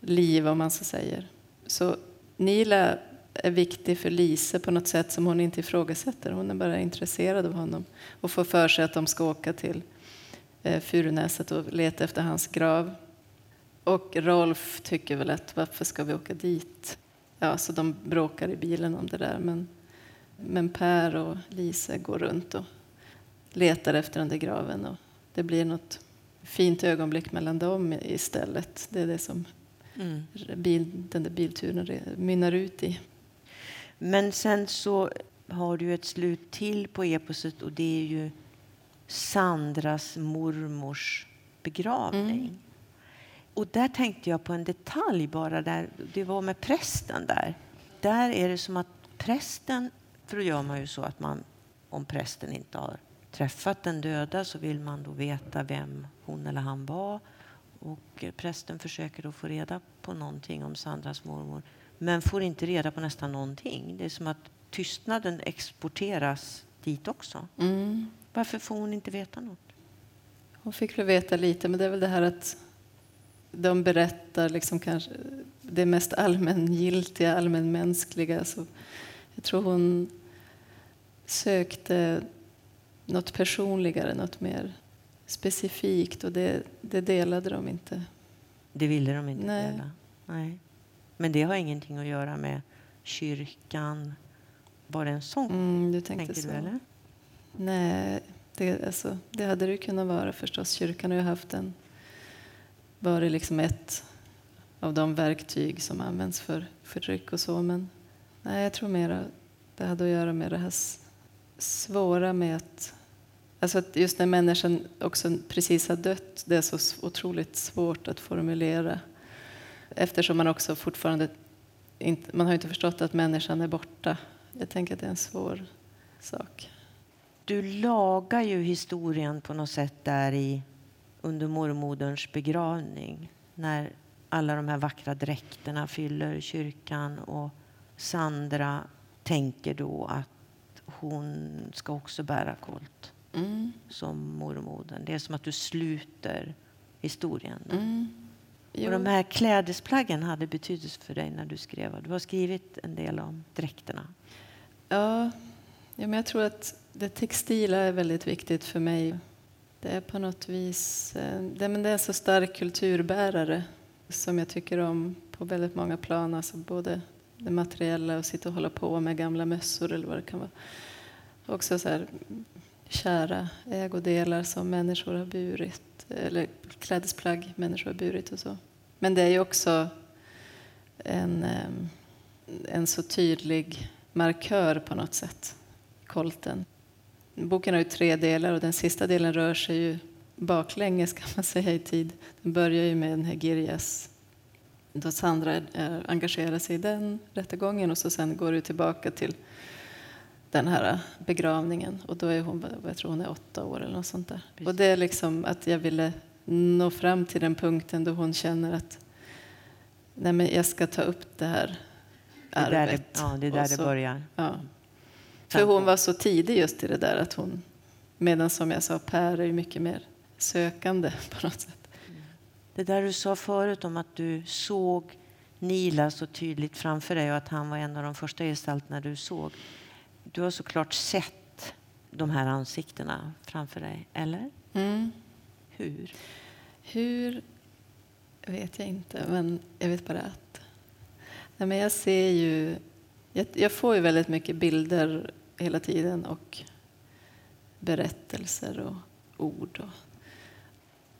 liv om man så säger. Så Nila är viktig för Lise på något sätt som hon inte ifrågasätter. Hon är bara intresserad av honom och får för sig att de ska åka till eh, Furunäset och leta efter hans grav. Och Rolf tycker väl att varför ska vi åka dit? Ja, så de bråkar i bilen om det där. Men, men Per och Lise går runt och letar efter den där graven. Och det blir något fint ögonblick mellan dem istället. Det är det som Mm. bil, den där bilturen re- mynnar ut i. Men sen så har du ett slut till på eposet och det är ju Sandras mormors begravning. Mm. Och där tänkte jag på en detalj bara. Där, det var med prästen där. Där är det som att prästen, för då gör man ju så att man, om prästen inte har träffat den döda så vill man då veta vem hon eller han var. Och prästen försöker då få reda på någonting om Sandras mormor men får inte reda på nästan någonting. Det är som att tystnaden exporteras dit också. Mm. Varför får hon inte veta något? Hon fick väl veta lite, men det är väl det här att de berättar liksom kanske det mest allmängiltiga, allmänmänskliga. Så jag tror hon sökte något personligare, något mer specifikt och det, det delade de inte. Det ville de inte Nej. dela. Nej. Men det har ingenting att göra med kyrkan. Var det en sån? Mm, du tänkte tänker så? du, eller? Nej, det, alltså, det hade det kunnat vara förstås. Kyrkan har ju haft en, varit liksom ett av de verktyg som används för förtryck och så. Men nej, jag tror mer det hade att göra med det här svåra med att Alltså att just när människan också precis har dött, det är så otroligt svårt att formulera. Eftersom man också fortfarande inte, man har inte förstått att människan är borta. Jag tänker att det är en svår sak. Du lagar ju historien på något sätt där i under mormoderns begravning när alla de här vackra dräkterna fyller kyrkan och Sandra tänker då att hon ska också bära kolt Mm. som mormodern. Det är som att du sluter historien. Mm. Och de här klädesplaggen hade betydelse för dig när du skrev. Du har skrivit en del om dräkterna. Ja, ja, men jag tror att det textila är väldigt viktigt för mig. Det är på något vis eh, det, men det är en så stark kulturbärare som jag tycker om på väldigt många plan. Alltså både det materiella och sitta och hålla på med gamla mössor eller vad det kan vara. Också så här kära ägodelar som människor har burit eller klädesplagg människor har burit och så. Men det är ju också en, en så tydlig markör på något sätt, kolten. Boken har ju tre delar och den sista delen rör sig ju baklänges kan man säga i tid. Den börjar ju med den här Girjas, då Sandra eh, engagerar sig i den rättegången och så sen går det tillbaka till den här begravningen och då är hon, jag tror hon är åtta år eller något sånt där. Precis. Och det är liksom att jag ville nå fram till den punkten då hon känner att nej men jag ska ta upp det här Det är där det, arvet. ja, det, är där det så- börjar. Ja. För hon var så tidig just i det där att hon, medan som jag sa, Per är ju mycket mer sökande på något sätt. Det där du sa förut om att du såg Nila så tydligt framför dig och att han var en av de första gestalterna du såg. Du har såklart sett de här ansiktena framför dig, eller? Mm. Hur? Hur vet jag inte, men jag vet bara att... Nej, men jag ser ju... Jag, jag får ju väldigt mycket bilder hela tiden och berättelser och ord. Och,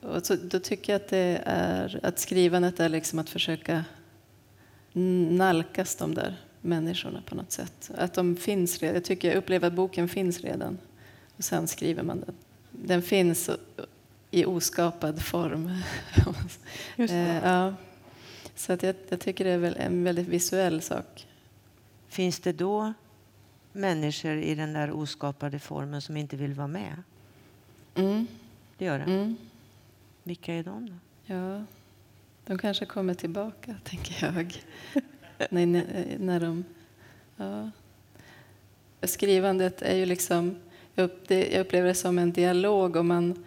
och så, då tycker jag att det är att skrivandet är liksom att försöka nalkas de där människorna på något sätt. Att de finns redan. Jag tycker jag upplever att boken finns redan. Och sen skriver man den. Den finns i oskapad form. Eh, ja. Så att jag, jag, tycker det är väl en väldigt visuell sak. Finns det då människor i den där oskapade formen som inte vill vara med? Mm. Det gör det? Mm. Vilka är de då? Ja, de kanske kommer tillbaka, tänker jag. när, när de... Ja. Skrivandet är ju liksom... Jag upplever det som en dialog. Och man,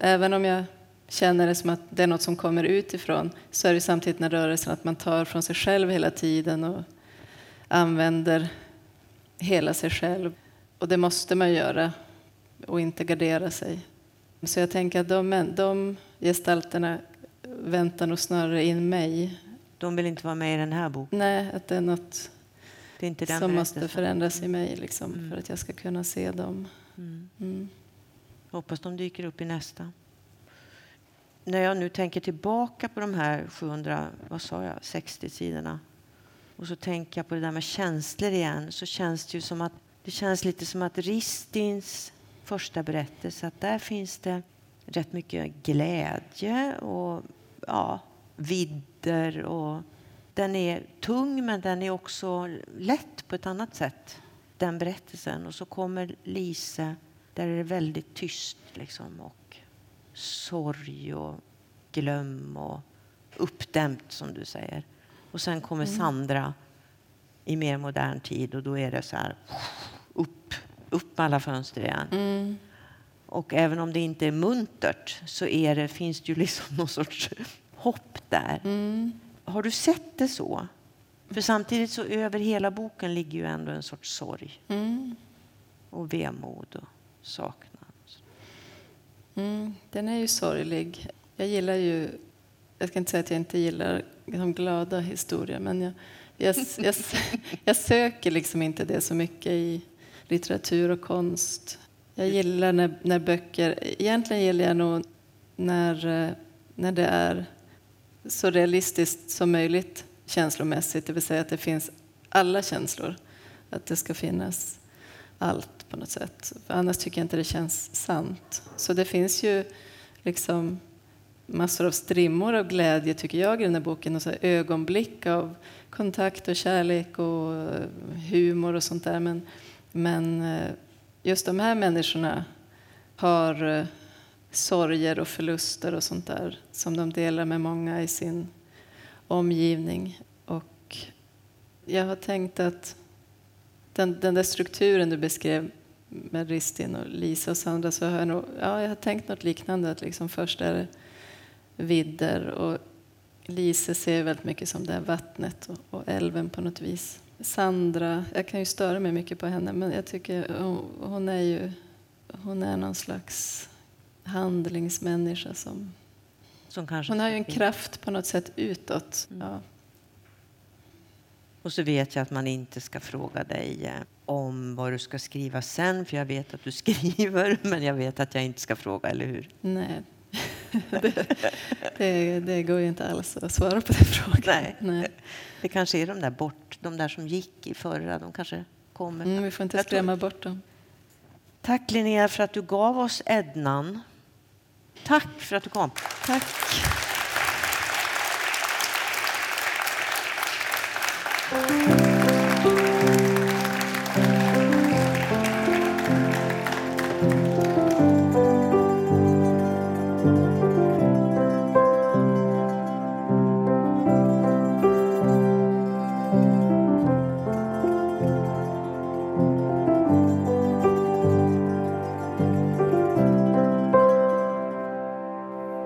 även om jag känner det som att det är något som kommer utifrån så är det samtidigt en rörelse att man tar från sig själv hela tiden och använder hela sig själv. Och det måste man göra och inte gardera sig. Så jag tänker att de, de gestalterna väntar nog snarare in mig. De vill inte vara med i den här boken? Nej, att det är något det är inte den som måste förändras i mig liksom, mm. för att jag ska kunna se dem. Mm. Mm. Hoppas de dyker upp i nästa. När jag nu tänker tillbaka på de här 700, vad sa jag, 60 sidorna och så tänker jag på det där med känslor igen så känns det ju som att det känns lite som att Ristins första berättelse att där finns det rätt mycket glädje och ja, vidder. Och den är tung, men den är också lätt på ett annat sätt, den berättelsen. Och så kommer Lise, där är det väldigt tyst liksom, och sorg och glöm och uppdämt, som du säger. Och sen kommer mm. Sandra i mer modern tid och då är det så här upp, med alla fönster igen. Mm. Och även om det inte är muntert så är det, finns det ju liksom någon sorts hopp där. Mm. Har du sett det så? För samtidigt så över hela boken ligger ju ändå en sorts sorg. Mm. Och vemod och saknad. Mm, den är ju sorglig. Jag gillar ju, jag ska inte säga att jag inte gillar de glada historier, men jag, jag, jag, jag söker liksom inte det så mycket i litteratur och konst. Jag gillar när, när böcker, egentligen gillar jag nog när, eh, när det är så realistiskt som möjligt känslomässigt, det vill säga att det finns alla känslor. Att det ska finnas allt på något sätt. För annars tycker jag inte det känns sant. Så det finns ju liksom massor av strimmor av glädje, tycker jag, i den här boken. Och så ögonblick av kontakt och kärlek och eh, humor och sånt där. Men, men eh, just de här människorna har eh, sorger och förluster och sånt där som de delar med många i sin omgivning. Och jag har tänkt att den, den där strukturen du beskrev med Ristin och Lisa och Sandra så har jag nog, ja, jag har tänkt något liknande. Att liksom först är det vidder och Lise ser väldigt mycket som det här vattnet och, och älven på något vis. Sandra, jag kan ju störa mig mycket på henne men jag tycker hon, är ju hon är någon slags handlingsmänniska som... som kanske hon har ju en kraft på något sätt utåt. Mm. Ja. Och så vet jag att man inte ska fråga dig eh, om vad du ska skriva sen, för jag vet att du skriver, men jag vet att jag inte ska fråga, eller hur? Nej, det, det, det, går ju inte alls att svara på den frågan. Nej. Nej. Det kanske är de där bort, de där som gick i förra, de kanske kommer. Mm, vi får inte skrämma bort dem. Tack Linnea för att du gav oss Ednan. Tack för att du kom. Tack.